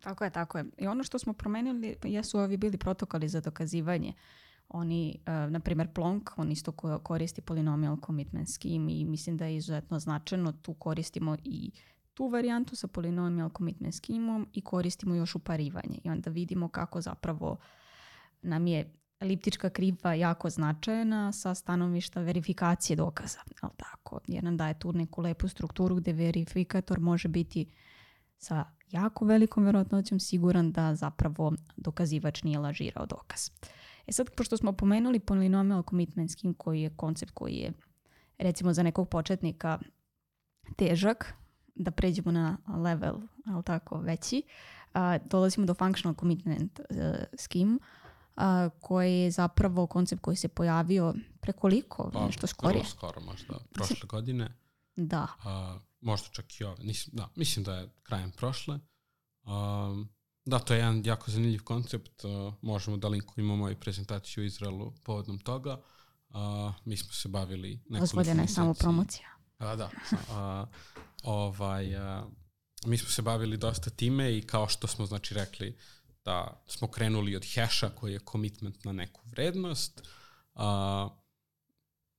Tako je, tako je. I ono što smo promenili jesu ovi bili protokoli za dokazivanje. Oni, uh, na primjer Plonk, on isto koristi polynomial commitment scheme i mislim da je izuzetno značajno. Tu koristimo i tu varijantu sa polynomial commitment schemom i koristimo još uparivanje. I onda vidimo kako zapravo nam je eliptička kriva jako značajna sa stanovišta verifikacije dokaza, ali tako, jer nam daje tu neku lepu strukturu gde verifikator može biti sa jako velikom verovatnoćom siguran da zapravo dokazivač nije lažirao dokaz. E sad, pošto smo pomenuli polynomial commitment scheme koji je koncept koji je recimo za nekog početnika težak, da pređemo na level, ali tako, veći, a, dolazimo do functional commitment uh, scheme, a, koji je zapravo koncept koji se pojavio prekoliko, pa, nešto skorije. skoro možda, prošle godine. Da. A, možda čak i ove. Nis, da, mislim da je krajem prošle. A, da, to je jedan jako zanimljiv koncept. A, možemo da linkujemo moju prezentaciju u Izraelu povodom toga. A, mi smo se bavili nekoliko je samo promocija. A, da. A, ovaj, a, mi smo se bavili dosta time i kao što smo znači rekli da smo krenuli od heša koji je commitment na neku vrednost, a,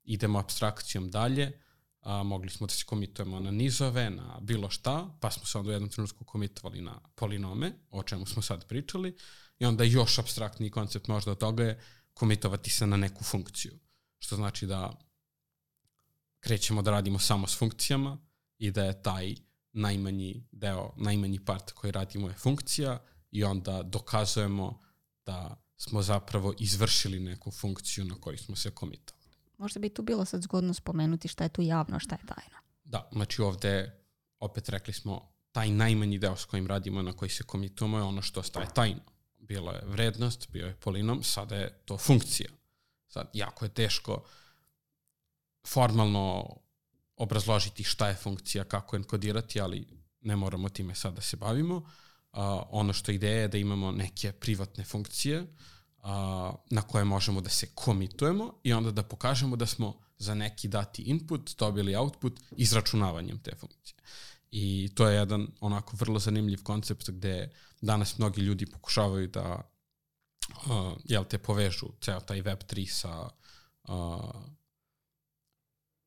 idemo abstrakcijom dalje, a, mogli smo da se komitujemo na nizove, na bilo šta, pa smo se onda u jednom trenutku komitovali na polinome, o čemu smo sad pričali, i onda još abstraktniji koncept možda od toga je komitovati se na neku funkciju. Što znači da krećemo da radimo samo s funkcijama i da je taj najmanji deo, najmanji part koji radimo je funkcija i onda dokazujemo da smo zapravo izvršili neku funkciju na koju smo se komitovali. Možda bi tu bilo sad zgodno spomenuti šta je tu javno, šta je tajno. Da, znači ovde opet rekli smo taj najmanji deo s kojim radimo na koji se komitujemo je ono što ostaje tajno. Bilo je vrednost, bio je polinom, sada je to funkcija. Sad, jako je teško formalno obrazložiti šta je funkcija, kako enkodirati, ali ne moramo time sad da se bavimo. Uh, ono što je ideja je da imamo neke privatne funkcije a, na koje možemo da se komitujemo i onda da pokažemo da smo za neki dati input dobili output izračunavanjem te funkcije. I to je jedan onako vrlo zanimljiv koncept gde danas mnogi ljudi pokušavaju da uh, jel te povežu ceo taj Web3 sa uh,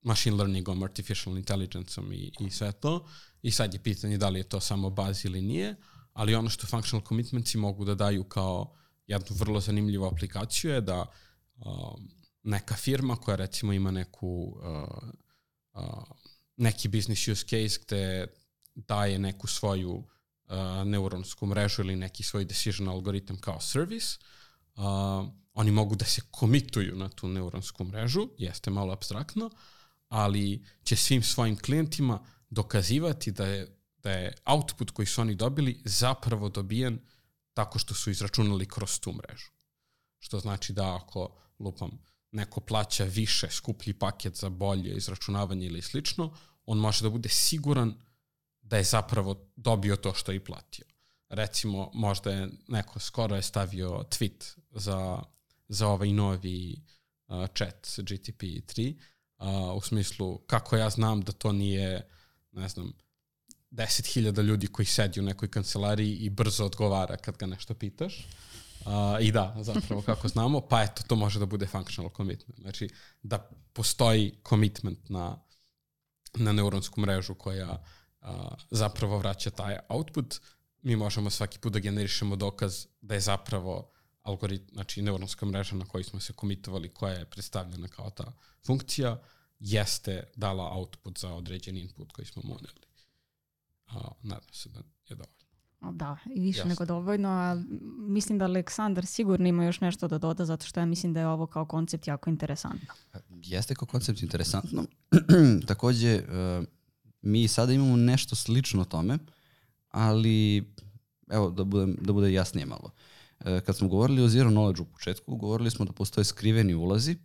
machine learningom, artificial intelligenceom i, i sve to. I sad je pitanje da li je to samo baz ili nije, ali ono što functional commitmentsi mogu da daju kao jednu vrlo zanimljivu aplikaciju je da uh, neka firma koja recimo ima neku uh, uh, neki business use case gde daje neku svoju uh, neuronsku mrežu ili neki svoj decision algoritam kao service, uh, oni mogu da se komituju na tu neuronsku mrežu, jeste malo abstraktno, ali će svim svojim klijentima dokazivati da je, da je output koji su oni dobili zapravo dobijen tako što su izračunali kroz tu mrežu. Što znači da ako, lupam, neko plaća više, skuplji paket za bolje izračunavanje ili slično, on može da bude siguran da je zapravo dobio to što je i platio. Recimo, možda je neko skoro je stavio tweet za, za ovaj novi uh, chat GTP 3, uh, u smislu kako ja znam da to nije, ne znam, 10.000 ljudi koji sedi u nekoj kancelariji i brzo odgovara kad ga nešto pitaš. Uh, I da, zapravo kako znamo, pa eto, to može da bude functional commitment. Znači, da postoji commitment na, na neuronsku mrežu koja uh, zapravo vraća taj output, mi možemo svaki put da generišemo dokaz da je zapravo algoritm, znači neuronska mreža na kojoj smo se komitovali, koja je predstavljena kao ta funkcija, jeste dala output za određeni input koji smo mu uneli. A, nadam se da je dovoljno. Da, i više Jasno. nego dovoljno, a mislim da Aleksandar sigurno ima još nešto da doda, zato što ja mislim da je ovo kao koncept jako interesantno. Jeste kao koncept interesantno. Takođe, uh, mi sada imamo nešto slično tome, ali evo da, budem, da bude jasnije malo. Uh, kad smo govorili o zero knowledge u početku, govorili smo da postoje skriveni ulazi,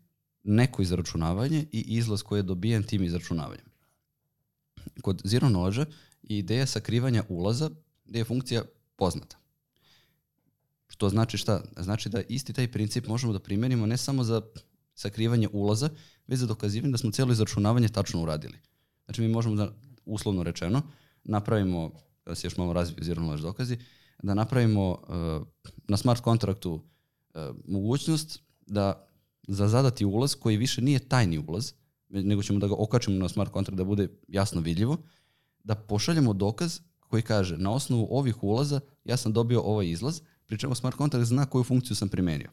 neko izračunavanje i izlaz koji je dobijen tim izračunavanjem. Kod zero knowledge i ideja sakrivanja ulaza gde je funkcija poznata. Što znači šta? Znači da isti taj princip možemo da primenimo ne samo za sakrivanje ulaza, već za dokazivanje da smo cijelo izračunavanje tačno uradili. Znači mi možemo da, uslovno rečeno, napravimo, da se još malo razviju zero knowledge dokazi, da napravimo uh, na smart kontraktu uh, mogućnost da za zadati ulaz koji više nije tajni ulaz, nego ćemo da ga okačimo na smart kontrakt da bude jasno vidljivo, da pošaljemo dokaz koji kaže na osnovu ovih ulaza ja sam dobio ovaj izlaz, pričemu smart kontrakt zna koju funkciju sam primenio.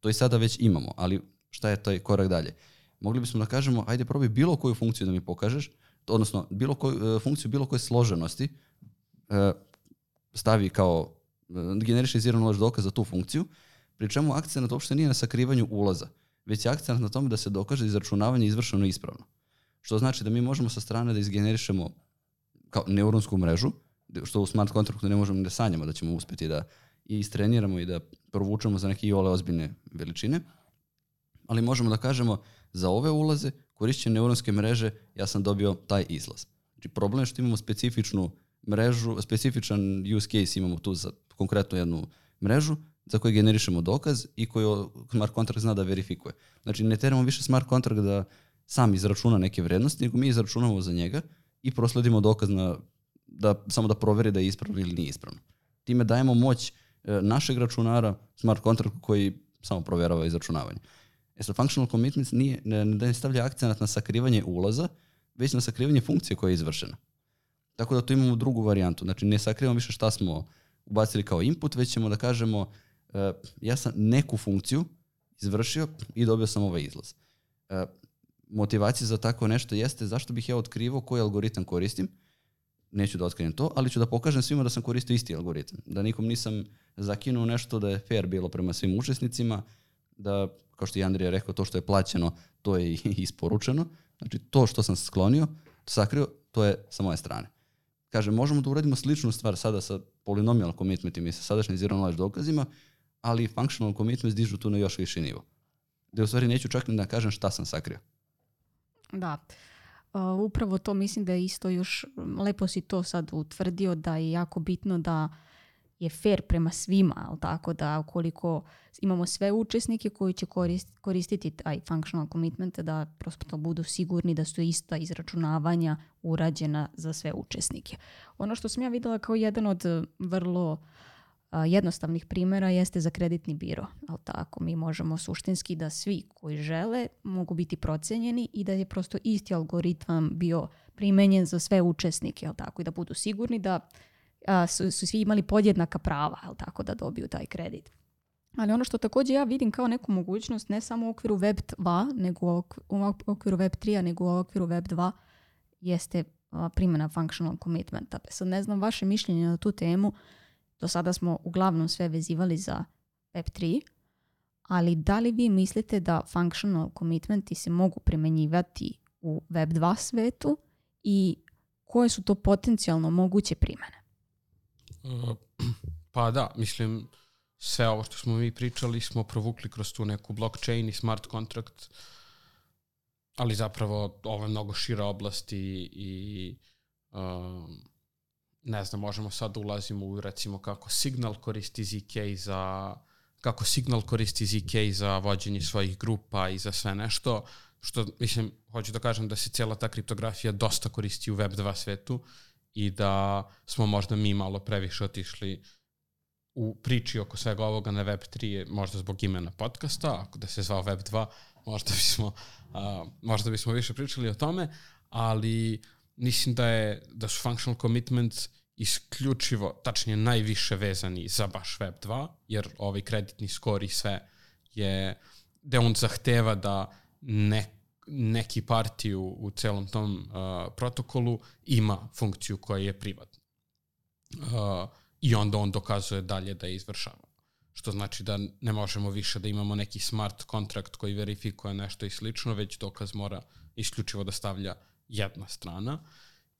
To i sada već imamo, ali šta je taj korak dalje? Mogli bismo da kažemo, ajde probaj bilo koju funkciju da mi pokažeš, odnosno bilo koju, funkciju bilo koje složenosti e, stavi kao, e, generiše zero knowledge dokaz za tu funkciju, pri čemu akcent uopšte nije na sakrivanju ulaza, već je akcent na tome da se dokaže da izračunavanje izvršeno ispravno. Što znači da mi možemo sa strane da izgenerišemo kao neuronsku mrežu, što u smart kontraktu ne možemo da sanjamo da ćemo uspeti da i istreniramo i da provučemo za neke i ole ozbiljne veličine, ali možemo da kažemo za ove ulaze korišćenje neuronske mreže ja sam dobio taj izlaz. Znači problem je što imamo specifičnu mrežu, specifičan use case imamo tu za konkretno jednu mrežu za koju generišemo dokaz i koju smart contract zna da verifikuje. Znači ne teramo više smart contract da sam izračuna neke vrednosti, nego mi izračunamo za njega i prosledimo dokaz na, da, samo da proveri da je ispravno ili nije ispravno. Time dajemo moć e, našeg računara smart kontraktu koji samo proverava izračunavanje. E sad, functional commitments nije, ne, ne stavlja akcenat na sakrivanje ulaza, već na sakrivanje funkcije koja je izvršena. Tako da tu imamo drugu varijantu. Znači, ne sakrivamo više šta smo ubacili kao input, već ćemo da kažemo ja sam neku funkciju izvršio i dobio sam ovaj izlaz. Uh, motivacija za tako nešto jeste zašto bih ja otkrivao koji algoritam koristim, neću da otkrijem to, ali ću da pokažem svima da sam koristio isti algoritam. Da nikom nisam zakinuo nešto da je fair bilo prema svim učesnicima, da, kao što je Andrija rekao, to što je plaćeno, to je i isporučeno. Znači, to što sam sklonio, sakrio, to je sa moje strane. Kaže, možemo da uradimo sličnu stvar sada sa polynomial commitmentima i sa sadašnjim zero knowledge dokazima, ali functional commitments dižu tu na još viši nivo. Da u stvari neću čak ni da kažem šta sam sakrio. Da. Uh, upravo to mislim da je isto još, lepo si to sad utvrdio da je jako bitno da je fair prema svima, ali tako da ukoliko imamo sve učesnike koji će korist, koristiti taj functional commitment, da prosto budu sigurni da su ista izračunavanja urađena za sve učesnike. Ono što sam ja videla kao jedan od vrlo jednostavnih primjera jeste za kreditni biro. Ali tako, mi možemo suštinski da svi koji žele mogu biti procenjeni i da je prosto isti algoritam bio primenjen za sve učesnike, ali tako, i da budu sigurni da a, su, su svi imali podjednaka prava, ali tako, da dobiju taj kredit. Ali ono što također ja vidim kao neku mogućnost ne samo u okviru Web 2, nego u okviru Web 3, nego u okviru Web 2 jeste primjena functional commitmenta. Sad ne znam vaše mišljenje na tu temu, do sada smo uglavnom sve vezivali za Web3, ali da li vi mislite da functional commitmenti se mogu primjenjivati u Web2 svetu i koje su to potencijalno moguće primjene? Uh, pa da, mislim, sve ovo što smo mi pričali smo provukli kroz tu neku blockchain i smart contract, ali zapravo ovo je mnogo šira oblast i, i um, ne znam, možemo sad ulazimo u recimo kako Signal koristi ZK za kako Signal koristi ZK za vođenje svojih grupa i za sve nešto, što mislim, hoću da kažem da se cijela ta kriptografija dosta koristi u Web2 svetu i da smo možda mi malo previše otišli u priči oko svega ovoga na Web3, možda zbog imena podcasta, ako da se zvao Web2, možda bismo, uh, možda bismo više pričali o tome, ali mislim da je da su functional commitments isključivo, tačnije najviše vezani za baš Web 2, jer ovaj kreditni skor i sve je da on zahteva da ne, neki partiju u celom tom uh, protokolu ima funkciju koja je privatna. Uh, I onda on dokazuje dalje da je izvršava. Što znači da ne možemo više da imamo neki smart kontrakt koji verifikuje nešto i slično, već dokaz mora isključivo da stavlja jedna strana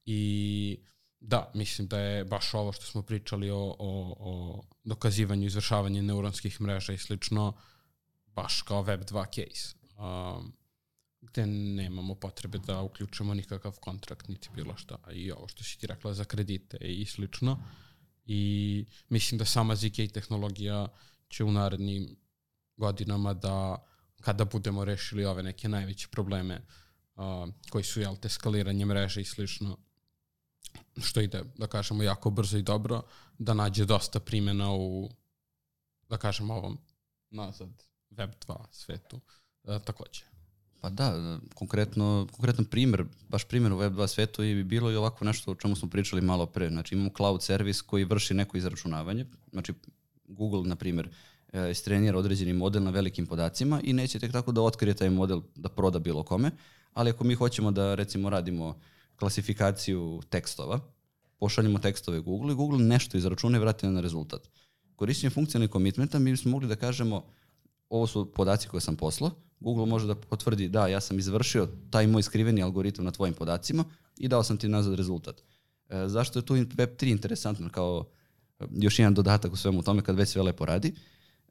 i da, mislim da je baš ovo što smo pričali o, o, o dokazivanju izvršavanja neuronskih mreža i slično baš kao Web 2 case. Um, gde nemamo potrebe da uključimo nikakav kontrakt niti bilo šta. I ovo što si ti rekla za kredite i slično. I mislim da sama ZK tehnologija će u narednim godinama da kada budemo rešili ove neke najveće probleme uh, koji su jel, te skaliranje mreže i slično, što ide, da kažemo, jako brzo i dobro, da nađe dosta primjena u, da kažemo, ovom nazad Web 2 svetu e, takođe. Pa da, konkretno, konkretan primjer, baš primjer u Web 2 svetu je bilo i ovako nešto o čemu smo pričali malo pre. Znači imamo cloud servis koji vrši neko izračunavanje. Znači Google, na primjer, e, istrenira određeni model na velikim podacima i neće tek tako da otkrije taj model da proda bilo kome, ali ako mi hoćemo da recimo radimo klasifikaciju tekstova, pošaljemo tekstove Google i Google nešto izračuna i vrati na rezultat. Korišćenje funkcionalnih komitmenta mi smo mogli da kažemo ovo su podaci koje sam poslao, Google može da potvrdi da ja sam izvršio taj moj skriveni algoritam na tvojim podacima i dao sam ti nazad rezultat. E, zašto je tu Web3 interesantno kao e, još jedan dodatak u svemu tome kad već sve lepo radi?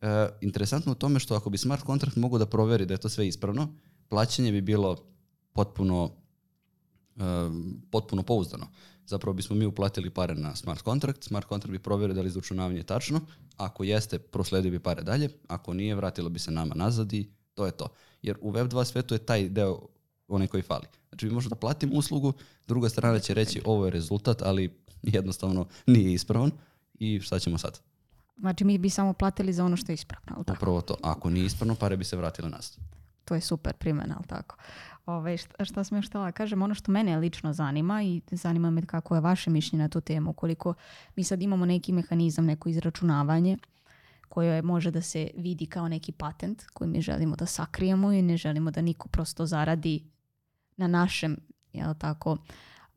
E, interesantno u tome što ako bi smart contract mogu da proveri da je to sve ispravno, plaćanje bi bilo potpuno potpuno pouzdano. Zapravo bismo mi uplatili pare na smart contract, smart contract bi provjerio da li izračunavanje je tačno, ako jeste, prosledio bi pare dalje, ako nije, vratilo bi se nama nazad i to je to. Jer u Web2 svetu je taj deo onaj koji fali. Znači mi možemo da platimo uslugu, druga strana će reći ovo je rezultat, ali jednostavno nije ispravan i šta ćemo sad? Znači mi bi samo platili za ono što je ispravno. Upravo to. Ako nije ispravno, pare bi se vratile nazad to je super primjena, ali tako. Ove, šta, šta sam još htjela kažem, ono što mene lično zanima i zanima me kako je vaše mišljenje na tu temu, koliko mi sad imamo neki mehanizam, neko izračunavanje koje može da se vidi kao neki patent koji mi želimo da sakrijemo i ne želimo da niko prosto zaradi na našem jel tako,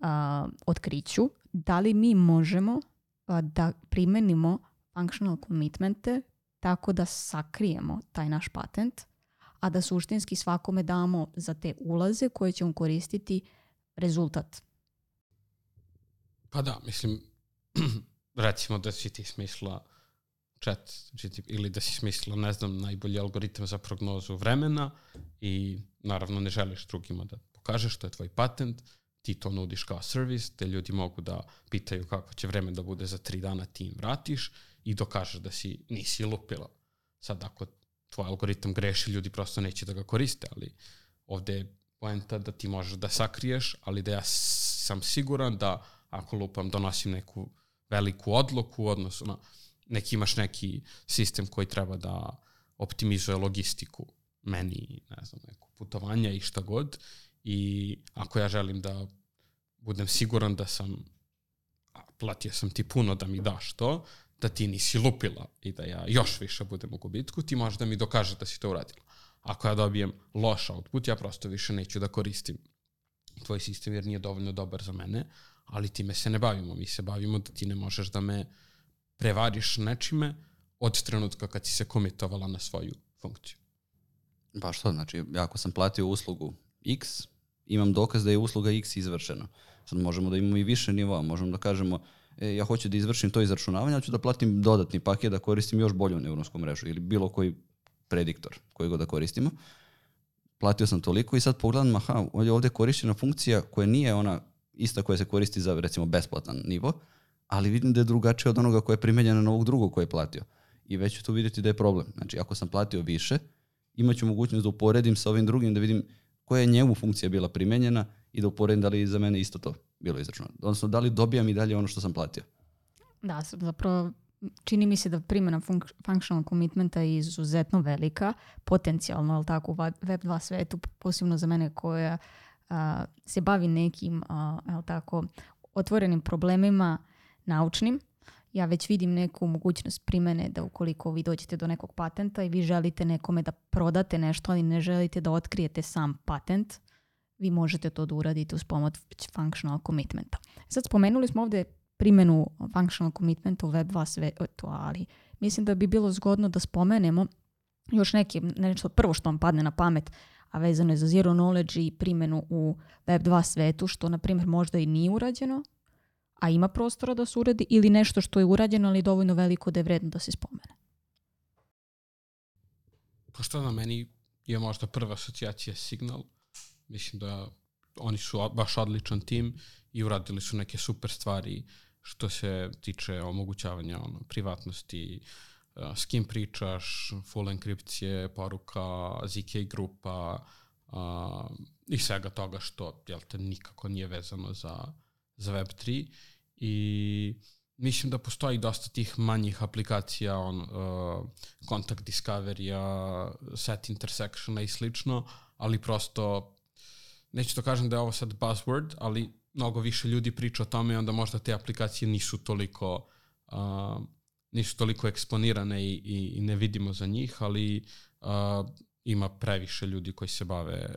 a, otkriću. Da li mi možemo a, da primenimo functional commitmente tako da sakrijemo taj naš patent, a da suštinski svakome damo za te ulaze koje će on koristiti rezultat. Pa da, mislim, recimo da si ti smisla chat ili da si smislila, ne znam, najbolji algoritam za prognozu vremena i naravno ne želiš drugima da pokažeš, to je tvoj patent, ti to nudiš kao servis, te ljudi mogu da pitaju kako će vreme da bude za tri dana, ti im vratiš i dokažeš da si nisi lupila. Sad ako tvoj algoritam greši, ljudi prosto neće da ga koriste, ali ovde je poenta da ti možeš da sakriješ, ali da ja sam siguran da ako lupam donosim neku veliku odluku, odnosno na, neki imaš neki sistem koji treba da optimizuje logistiku meni, ne znam, neko putovanja i šta god i ako ja želim da budem siguran da sam platio sam ti puno da mi daš to, da ti nisi lupila i da ja još više budem u gubitku, ti možeš da mi dokaže da si to uradila. Ako ja dobijem loš output, ja prosto više neću da koristim tvoj sistem jer nije dovoljno dobar za mene, ali time se ne bavimo. Mi se bavimo da ti ne možeš da me prevariš nečime od trenutka kad si se komitovala na svoju funkciju. Pa što, znači, ako sam platio uslugu X, imam dokaz da je usluga X izvršena. Sad možemo da imamo i više nivoa, možemo da kažemo e, ja hoću da izvršim to izračunavanje, ali ću da platim dodatni paket da koristim još bolju neuronsku mrežu ili bilo koji prediktor koji god da koristimo. Platio sam toliko i sad pogledam, aha, ovdje je korišćena funkcija koja nije ona ista koja se koristi za recimo besplatan nivo, ali vidim da je drugačija od onoga koja je primenjena na ovog drugog koji je platio. I već ću tu vidjeti da je problem. Znači, ako sam platio više, imaću mogućnost da uporedim sa ovim drugim, da vidim koja je njemu funkcija bila primenjena i da uporedim da li za mene isto to bilo izračunano. Odnosno, da li dobijam i dalje ono što sam platio. Da, zapravo čini mi se da primjena funk functional commitmenta je izuzetno velika, potencijalno, ali tako, u Web2 svetu, posebno za mene koja a, se bavi nekim, a, tako, otvorenim problemima naučnim, ja već vidim neku mogućnost primene da ukoliko vi dođete do nekog patenta i vi želite nekome da prodate nešto, ali ne želite da otkrijete sam patent, vi možete to da uradite uz pomoć functional commitmenta. Sad spomenuli smo ovdje primjenu functional commitmenta u Web2 svetu, ali mislim da bi bilo zgodno da spomenemo još neki, nešto prvo što vam padne na pamet, a vezano je za zero knowledge i primjenu u Web2 svetu, što na primjer možda i nije urađeno, a ima prostora da se uradi ili nešto što je urađeno ali dovoljno veliko da je vredno da se spomene? Pa što na meni je možda prva asocijacija signal. Mislim da oni su baš odličan tim i uradili su neke super stvari što se tiče omogućavanja ono, privatnosti, uh, s kim pričaš, full enkripcije, poruka, ZK grupa uh, i svega toga što jel te, nikako nije vezano za, za Web3 i mislim da postoji dosta tih manjih aplikacija, on, uh, Contact Discovery-a, Set Intersectiona i slično, ali prosto, neću to da kažem da je ovo sad buzzword, ali mnogo više ljudi priča o tome i onda možda te aplikacije nisu toliko uh, nisu toliko eksponirane i, i, i ne vidimo za njih, ali uh, ima previše ljudi koji se bave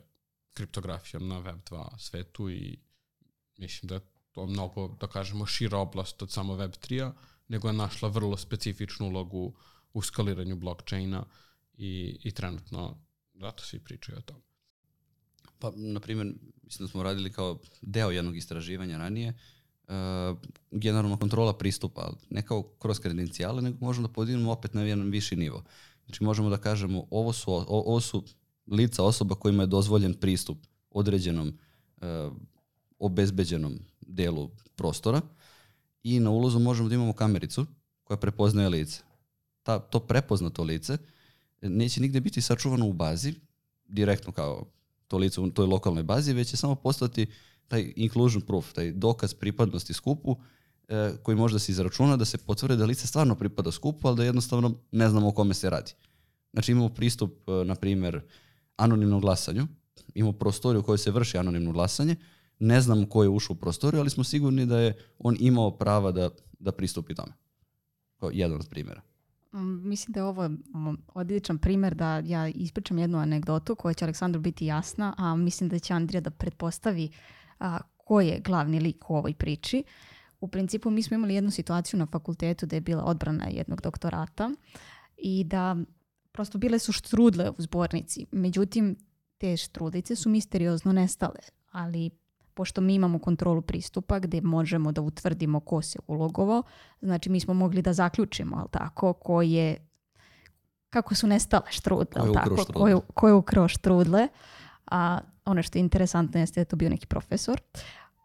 kriptografijom na Web2 svetu i mislim da to mnogo, da kažemo, šira oblast od samo Web3-a, nego je našla vrlo specifičnu ulogu u skaliranju blockchaina i, i trenutno zato svi pričaju o tom. Pa, na primjer, mislim da smo radili kao deo jednog istraživanja ranije, uh, generalno kontrola pristupa, ne kao kroz kredencijale, nego možemo da podignemo opet na jedan viši nivo. Znači možemo da kažemo ovo su, ovo su lica osoba kojima je dozvoljen pristup određenom uh, obezbeđenom delu prostora i na ulazu možemo da imamo kamericu koja prepoznaje lice. Ta, to prepoznato lice neće nigde biti sačuvano u bazi, direktno kao to lice u toj lokalnoj bazi, već će samo postati taj inclusion proof, taj dokaz pripadnosti skupu e, koji može da se izračuna da se potvrde da lice stvarno pripada skupu, ali da jednostavno ne znamo o kome se radi. Znači imamo pristup, e, na primjer, anonimnom glasanju, imamo prostoriju u kojoj se vrši anonimno glasanje, ne znamo ko je ušao u prostoriju, ali smo sigurni da je on imao prava da, da pristupi tome. Kao jedan od primjera. Mm, Mislim da je ovo mm, odličan primjer da ja ispričam jednu anegdotu koja će Aleksandru biti jasna, a mislim da će Andrija da pretpostavi a, ko je glavni lik u ovoj priči. U principu mi smo imali jednu situaciju na fakultetu da je bila odbrana jednog doktorata i da prosto bile su štrudle u zbornici. Međutim, te štrudice su misteriozno nestale, ali pošto mi imamo kontrolu pristupa gdje možemo da utvrdimo ko se ulogovao, znači mi smo mogli da zaključimo, ali tako, ko je kako su nestale štrudle, Ko je tako, ko je, ko je ukrao štrudle. A ono što je interesantno jeste da je to bio neki profesor.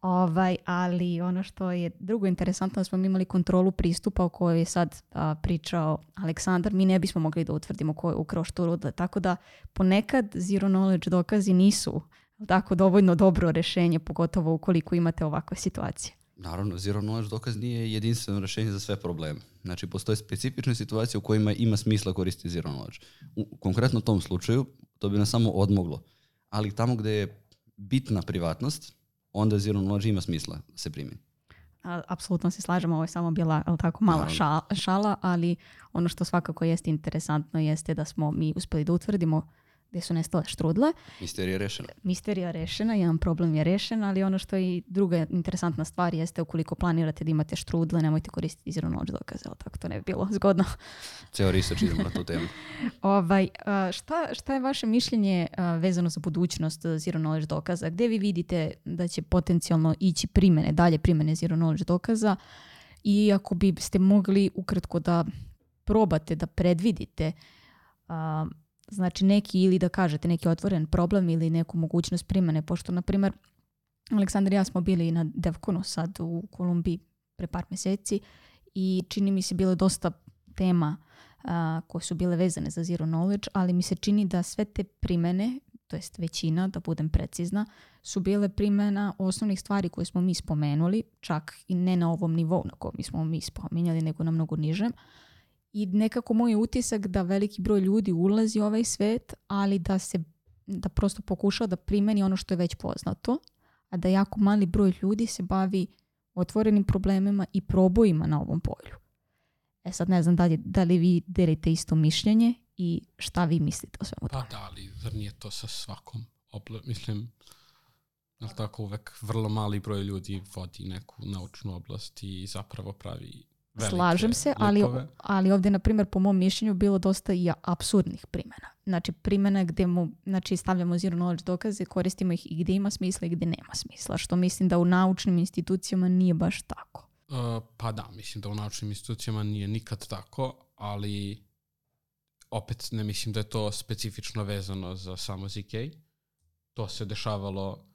Ovaj, ali ono što je drugo interesantno da smo mi imali kontrolu pristupa o kojoj je sad a, pričao Aleksandar, mi ne bismo mogli da utvrdimo ko je ukrao štrudle, tako da ponekad zero knowledge dokazi nisu tako dovoljno dobro rešenje, pogotovo ukoliko imate ovakve situacije. Naravno, zero knowledge dokaz nije jedinstveno rješenje za sve probleme. Znači, postoje specifične situacije u kojima ima smisla koristiti zero knowledge. U konkretno tom slučaju, to bi nas samo odmoglo. Ali tamo gdje je bitna privatnost, onda zero knowledge ima smisla da se primjeni. A, Apsolutno se slažemo, ovo je samo bila jel tako mala šala, šala, ali ono što svakako jeste interesantno jeste da smo mi uspjeli da utvrdimo gdje su nestale štrudle. Misterija je rešena. Misterija rešena, jedan problem je rešen, ali ono što je i druga interesantna stvar jeste ukoliko planirate da imate štrudle, nemojte koristiti zero knowledge dokaze, jel tako to ne bi bilo zgodno. Ceo research idemo na tu temu. Ovaj, šta, šta je vaše mišljenje vezano za budućnost zero knowledge dokaza? Gdje vi vidite da će potencijalno ići primene, dalje primene zero knowledge dokaza i ako bi ste mogli ukratko da probate da predvidite znači neki ili da kažete neki otvoren problem ili neku mogućnost primene, pošto na primjer Aleksandar i ja smo bili na Devconu sad u Kolumbiji pre par mjeseci i čini mi se bilo dosta tema a, koje su bile vezane za zero knowledge, ali mi se čini da sve te primene, to jest većina, da budem precizna, su bile primjena osnovnih stvari koje smo mi spomenuli, čak i ne na ovom nivou na kojem smo mi spominjali, nego na mnogo nižem. I nekako moj utisak da veliki broj ljudi ulazi u ovaj svet, ali da se da prosto pokušao da primeni ono što je već poznato, a da jako mali broj ljudi se bavi otvorenim problemima i probojima na ovom polju. E sad ne znam da li, da li vi delite isto mišljenje i šta vi mislite o svemu tome. Pa da, ali zar nije to sa svakom obla... Mislim, jel tako uvek vrlo mali broj ljudi vodi neku naučnu oblast i zapravo pravi velike Slažem se, ali, likove. ali ovdje, na primjer, po mom mišljenju bilo dosta i absurdnih primjena. Znači, primjena gdje mu, znači, stavljamo zero knowledge dokaze, koristimo ih i gdje ima smisla i gdje nema smisla, što mislim da u naučnim institucijama nije baš tako. Uh, pa da, mislim da u naučnim institucijama nije nikad tako, ali opet ne mislim da je to specifično vezano za samo ZK. To se dešavalo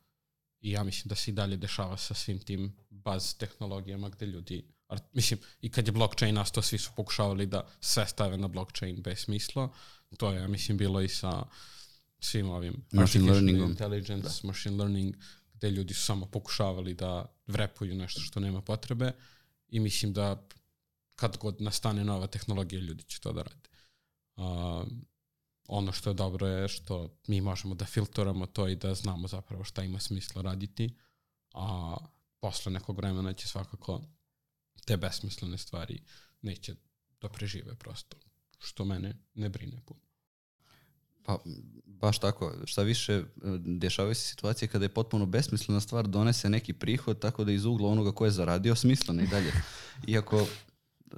i ja mislim da se i dalje dešava sa svim tim baz tehnologijama gde ljudi ar- mislim, i kad je blockchain nastao, svi su pokušavali da sve stave na blockchain bez smisla. To je, ja mislim, bilo i sa svim ovim Machine artificial learningom. intelligence, machine learning, gde ljudi su samo pokušavali da vrepuju nešto što nema potrebe i mislim da kad god nastane nova tehnologija, ljudi će to da rade. Uh, ono što je dobro je što mi možemo da filtramo to i da znamo zapravo šta ima smisla raditi, a posle nekog vremena će svakako te besmislene stvari neće da prežive prosto, što mene ne brine puno. Pa, baš tako. Šta više, e, dešavaju se situacije kada je potpuno besmislena stvar donese neki prihod, tako da iz ugla onoga ko je zaradio smisleno i dalje. Iako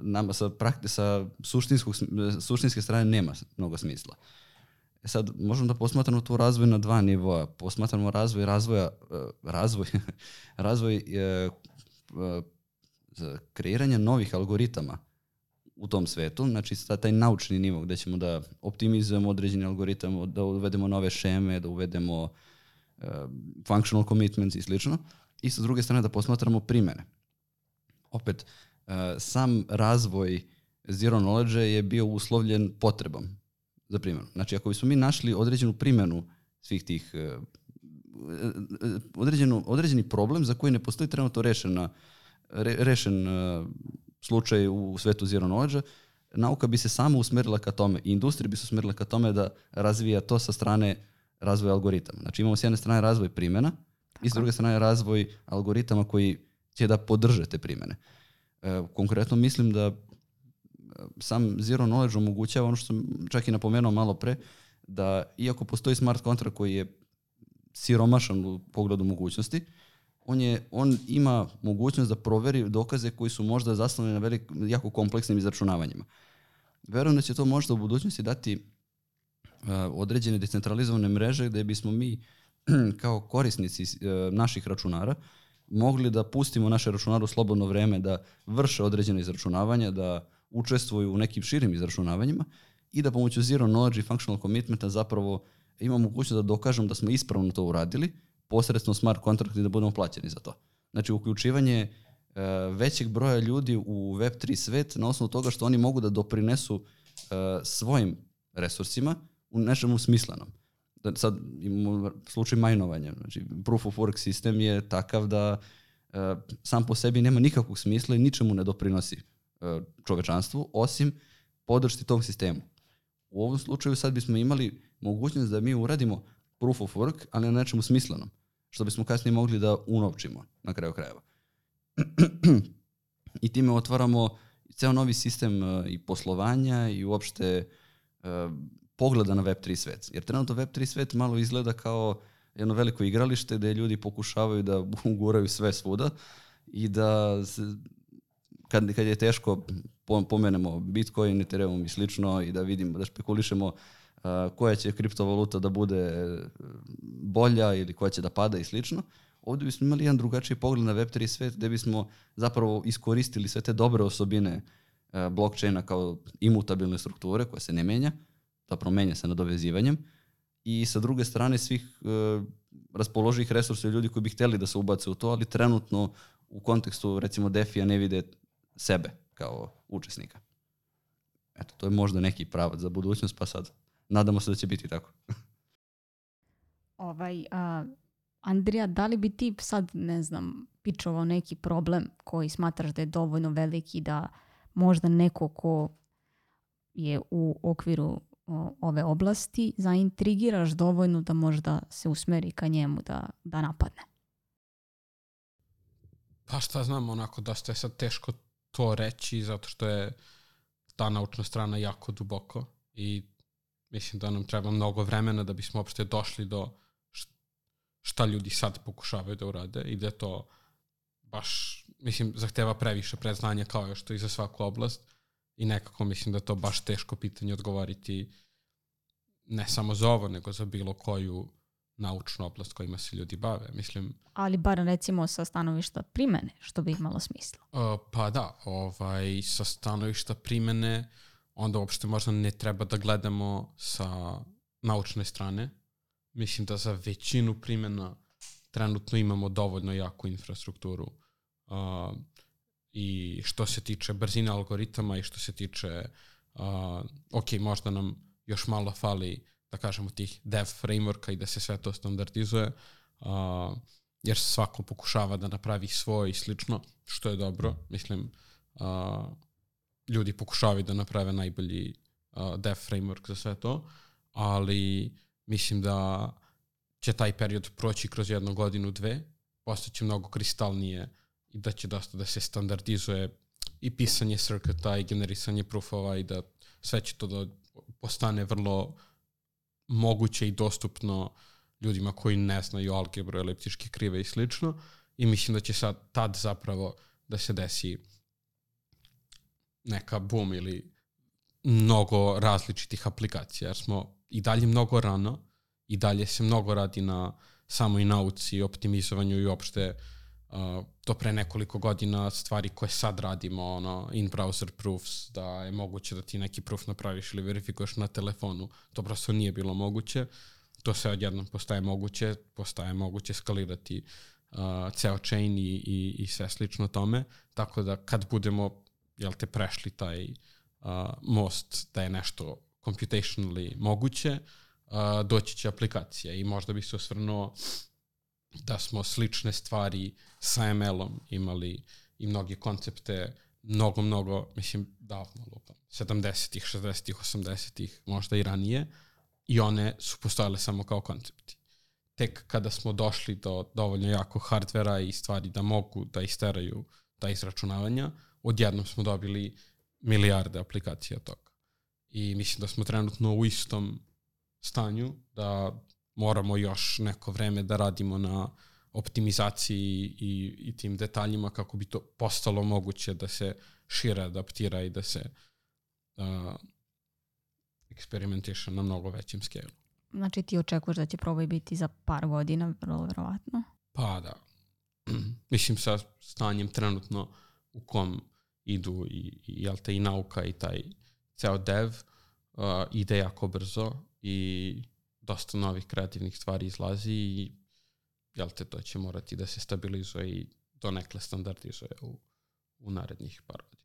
nama sa, prakti, sa suštinskog, sm- suštinske strane nema mnogo smisla. E sad, možemo da posmatramo tu razvoj na dva nivoa. Posmatramo razvoj razvoja, e, razvoj, razvoj za kreiranje novih algoritama u tom svetu, znači taj naučni nivo gde ćemo da optimizujemo određeni algoritam, da uvedemo nove šeme, da uvedemo uh, functional commitments i slično. I sa druge strane da posmatramo primene. Opet, uh, sam razvoj zero knowledge je bio uslovljen potrebom za primjenu. Znači, ako bismo mi našli određenu primjenu svih tih uh, određenu, određeni problem za koji ne postoji trenutno rešena, re, rešen uh, slučaj u svetu zero knowledge nauka bi se samo usmerila ka tome i industrija bi se usmerila ka tome da razvija to sa strane razvoj algoritama. Znači imamo s jedne strane razvoj primjena i s druge strane razvoj algoritama koji će da podrže te primjene. E, konkretno mislim da e, sam zero knowledge omogućava ono što sam čak i napomenuo malo pre, da iako postoji smart kontrakt koji je siromašan u pogledu mogućnosti, on, je, on ima mogućnost da proveri dokaze koji su možda zasnovani na velik, jako kompleksnim izračunavanjima. Verujem da će to možda u budućnosti dati uh, određene decentralizovane mreže gde bismo mi kao korisnici uh, naših računara mogli da pustimo naše računare u slobodno vreme da vrše određene izračunavanja, da učestvuju u nekim širim izračunavanjima i da pomoću zero knowledge i functional commitmenta zapravo ima mogućnost da dokažemo da smo ispravno to uradili posredstvom smart contract i da budemo plaćeni za to. Znači, uključivanje uh, većeg broja ljudi u Web3 svet na osnovu toga što oni mogu da doprinesu uh, svojim resursima u nečemu smislenom. Da sad imamo slučaj majnovanja. Znači, proof of work sistem je takav da uh, sam po sebi nema nikakvog smisla i ničemu ne doprinosi čovečanstvu, osim podršti tom sistemu. U ovom slučaju sad bismo imali mogućnost da mi uradimo proof of work, ali na nečemu smislenom što bismo kasnije mogli da unovčimo na kraju krajeva. I time otvaramo ceo novi sistem uh, i poslovanja i uopšte uh, pogleda na Web3 svet. Jer trenutno Web3 svet malo izgleda kao jedno veliko igralište gde ljudi pokušavaju da uguraju sve svuda i da se, kad, kad je teško pomenemo Bitcoin, Ethereum i slično i da vidimo, da špekulišemo koja će kriptovaluta da bude bolja ili koja će da pada i slično. Ovde bismo imali jedan drugačiji pogled na Web3 svet gde bismo zapravo iskoristili sve te dobre osobine blockchaina kao imutabilne strukture koja se ne menja, zapravo menja se nadovezivanjem i sa druge strane svih uh, raspoloživih resursa ljudi koji bi hteli da se ubace u to, ali trenutno u kontekstu recimo DeFi-a ne vide sebe kao učesnika. Eto, to je možda neki pravac za budućnost, pa sad nadamo se da će biti tako. ovaj, a, Andrija, da li bi ti sad, ne znam, pičovao neki problem koji smatraš da je dovoljno veliki da možda neko ko je u okviru o, ove oblasti zaintrigiraš dovoljno da možda se usmeri ka njemu da, da napadne? Pa šta znam, onako da ste sad teško to reći zato što je ta naučna strana jako duboko i mislim da nam treba mnogo vremena da bismo uopšte došli do šta ljudi sad pokušavaju da urade i da to baš, mislim, zahteva previše predznanja kao što i za svaku oblast i nekako mislim da to baš teško pitanje odgovoriti ne samo za ovo, nego za bilo koju naučnu oblast kojima se ljudi bave. Mislim, Ali bar recimo sa stanovišta primene, što bi imalo smisla. Uh, pa da, ovaj, sa stanovišta primene uh, onda uopšte možda ne treba da gledamo sa naučne strane. Mislim da za većinu primjena trenutno imamo dovoljno jaku infrastrukturu uh, i što se tiče brzine algoritama i što se tiče uh, ok, možda nam još malo fali da kažemo tih dev frameworka i da se sve to standardizuje uh, jer svako pokušava da napravi svoje i slično, što je dobro. Mislim, uh, ljudi pokušavaju da naprave najbolji uh, dev framework za sve to, ali mislim da će taj period proći kroz jednu godinu, dve, postaće mnogo kristalnije i da će dosta da se standardizuje i pisanje circuita i generisanje proofova i da sve će to da postane vrlo moguće i dostupno ljudima koji ne znaju algebru, eliptičke krive i slično i mislim da će sad tad zapravo da se desi neka boom ili mnogo različitih aplikacija, jer smo i dalje mnogo rano, i dalje se mnogo radi na samoj nauci, optimizovanju i uopšte uh, to pre nekoliko godina stvari koje sad radimo, ono, in-browser proofs, da je moguće da ti neki proof napraviš ili verifikuješ na telefonu, to prosto nije bilo moguće. To se odjednom postaje moguće, postaje moguće skalirati uh, ceo chain i, i, i sve slično tome, tako da kad budemo jel te prešli taj uh, most da je nešto computationally moguće, uh, doći će aplikacija i možda bi se osvrnuo da smo slične stvari sa ML-om imali i mnoge koncepte mnogo, mnogo, mislim, davno lupam, 70-ih, 60-ih, 80-ih, možda i ranije, i one su postojale samo kao koncepti. Tek kada smo došli do dovoljno jako hardvera i stvari da mogu da isteraju ta izračunavanja, odjednom smo dobili milijarde aplikacija toga. I mislim da smo trenutno u istom stanju, da moramo još neko vreme da radimo na optimizaciji i, i tim detaljima kako bi to postalo moguće da se šire adaptira i da se uh, eksperimentiše na mnogo većem skelu. Znači ti očekuješ da će probaj biti za par godina, vrlo verovatno? Pa da. Mislim sa stanjem trenutno u kom idu i, i, jel te, i nauka i taj ceo dev uh, ide jako brzo i dosta novih kreativnih stvari izlazi i jel te, to će morati da se stabilizuje i donekle standardizuje u, u narednih par godina.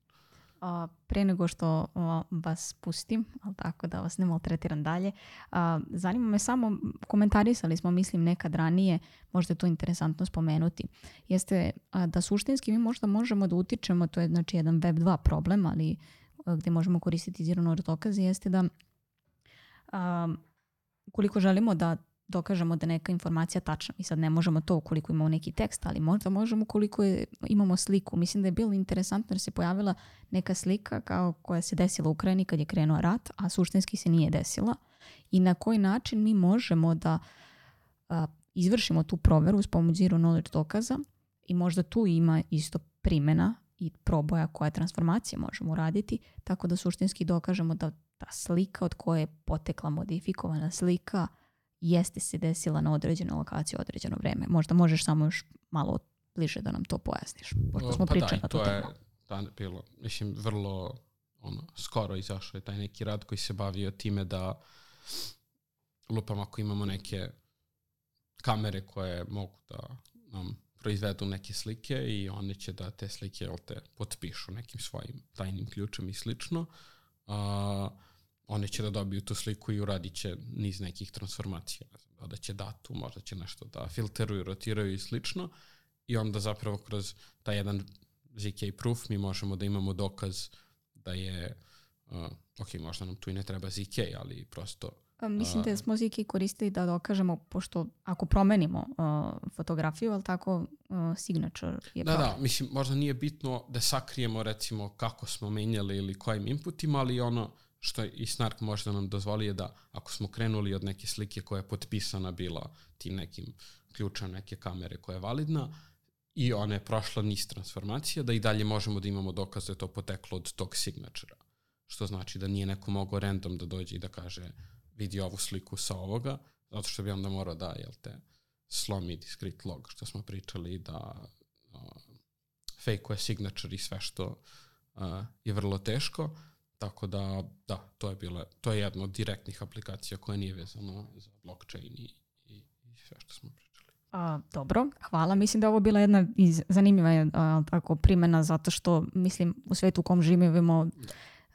A, pre nego što a, vas pustim, ali tako da vas ne maltretiram dalje, a, zanima me samo, komentarisali smo, mislim, nekad ranije, možda je to interesantno spomenuti, jeste da suštinski mi možda možemo da utičemo, to je znači jedan web 2 problem, ali gde možemo koristiti zero knowledge dokaze, jeste da a, ukoliko želimo da dokažemo da neka informacija tačna. I sad ne možemo to ukoliko imamo neki tekst, ali možda možemo ukoliko je, imamo sliku. Mislim da je bilo interesantno jer se pojavila neka slika kao koja se desila u Ukrajini kad je krenuo rat, a suštinski se nije desila. I na koji način mi možemo da a, izvršimo tu proveru s pomoć zero knowledge dokaza i možda tu ima isto primjena i proboja koja transformacija možemo uraditi, tako da suštinski dokažemo da ta slika od koje je potekla modifikovana slika jeste se desila na određenoj lokaciji određeno vreme. Možda možeš samo još malo bliže da nam to pojasniš, pošto smo pa pričali da, na tu to je temu. da, bilo, mislim, vrlo ono, skoro izašao je taj neki rad koji se bavio time da lupam ako imamo neke kamere koje mogu da nam proizvedu neke slike i one će da te slike jel te, potpišu nekim svojim tajnim ključem i slično. Uh, one će da dobiju tu sliku i uradit će niz nekih transformacija. Da će datu, možda će nešto da filteruju, rotiraju i slično. I onda zapravo kroz taj jedan ZK proof mi možemo da imamo dokaz da je, uh, ok, možda nam tu i ne treba ZK, ali prosto A, Mislim da smo Ziki koristili da dokažemo, pošto ako promenimo uh, fotografiju, ali tako uh, signature je Da, problem. da, mislim, možda nije bitno da sakrijemo recimo kako smo menjali ili kojim inputima, ali ono što i Snark može da nam dozvoli je da ako smo krenuli od neke slike koja je potpisana bila tim nekim ključem neke kamere koja je validna i ona je prošla niz transformacija, da i dalje možemo da imamo dokaz da je to poteklo od tog signatura. Što znači da nije neko mogao random da dođe i da kaže vidi ovu sliku sa ovoga, zato što bi onda morao da, jel te, slomi discrete log, što smo pričali, da uh, fake signature i sve što uh, je vrlo teško, tako da, da, to je bila, to je jedna od direktnih aplikacija koja nije vezana za blockchain i, i, i sve što smo pričali. A, dobro, hvala. Mislim da je ovo bila jedna iz, zanimljiva a, tako primjena zato što mislim u svetu u kom živimo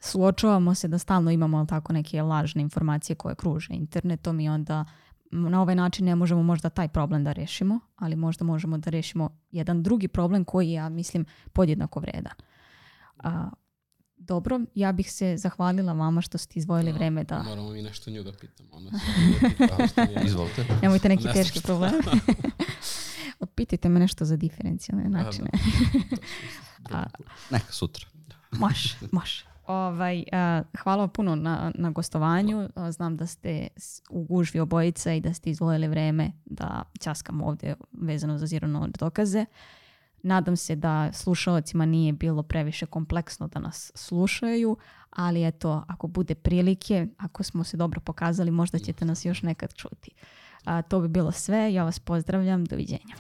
suočavamo se da stalno imamo jel tako neke lažne informacije koje kruže internetom i onda na ovaj način ne možemo možda taj problem da rešimo, ali možda možemo da rešimo jedan drugi problem koji je, ja mislim, podjednako vredan. A, dobro, ja bih se zahvalila vama što ste izdvojili vreme da... Moramo mi nešto nju da pitamo. Ona nije. Izvolite. Nemojte neki Ne teški problem. Pitajte me nešto za diferencijalne načine. A, Neka sutra. Može, može. Ovaj, a, hvala vam puno na, na gostovanju. A, Znam da ste u gužvi obojica i da ste izvojili vreme da ćaskamo ovdje vezano za zero knowledge dokaze. Nadam se da slušalcima nije bilo previše kompleksno da nas slušaju, ali eto, ako bude prilike, ako smo se dobro pokazali, možda ćete nas još nekad čuti. A, to bi bilo sve. Ja vas pozdravljam. Doviđenja.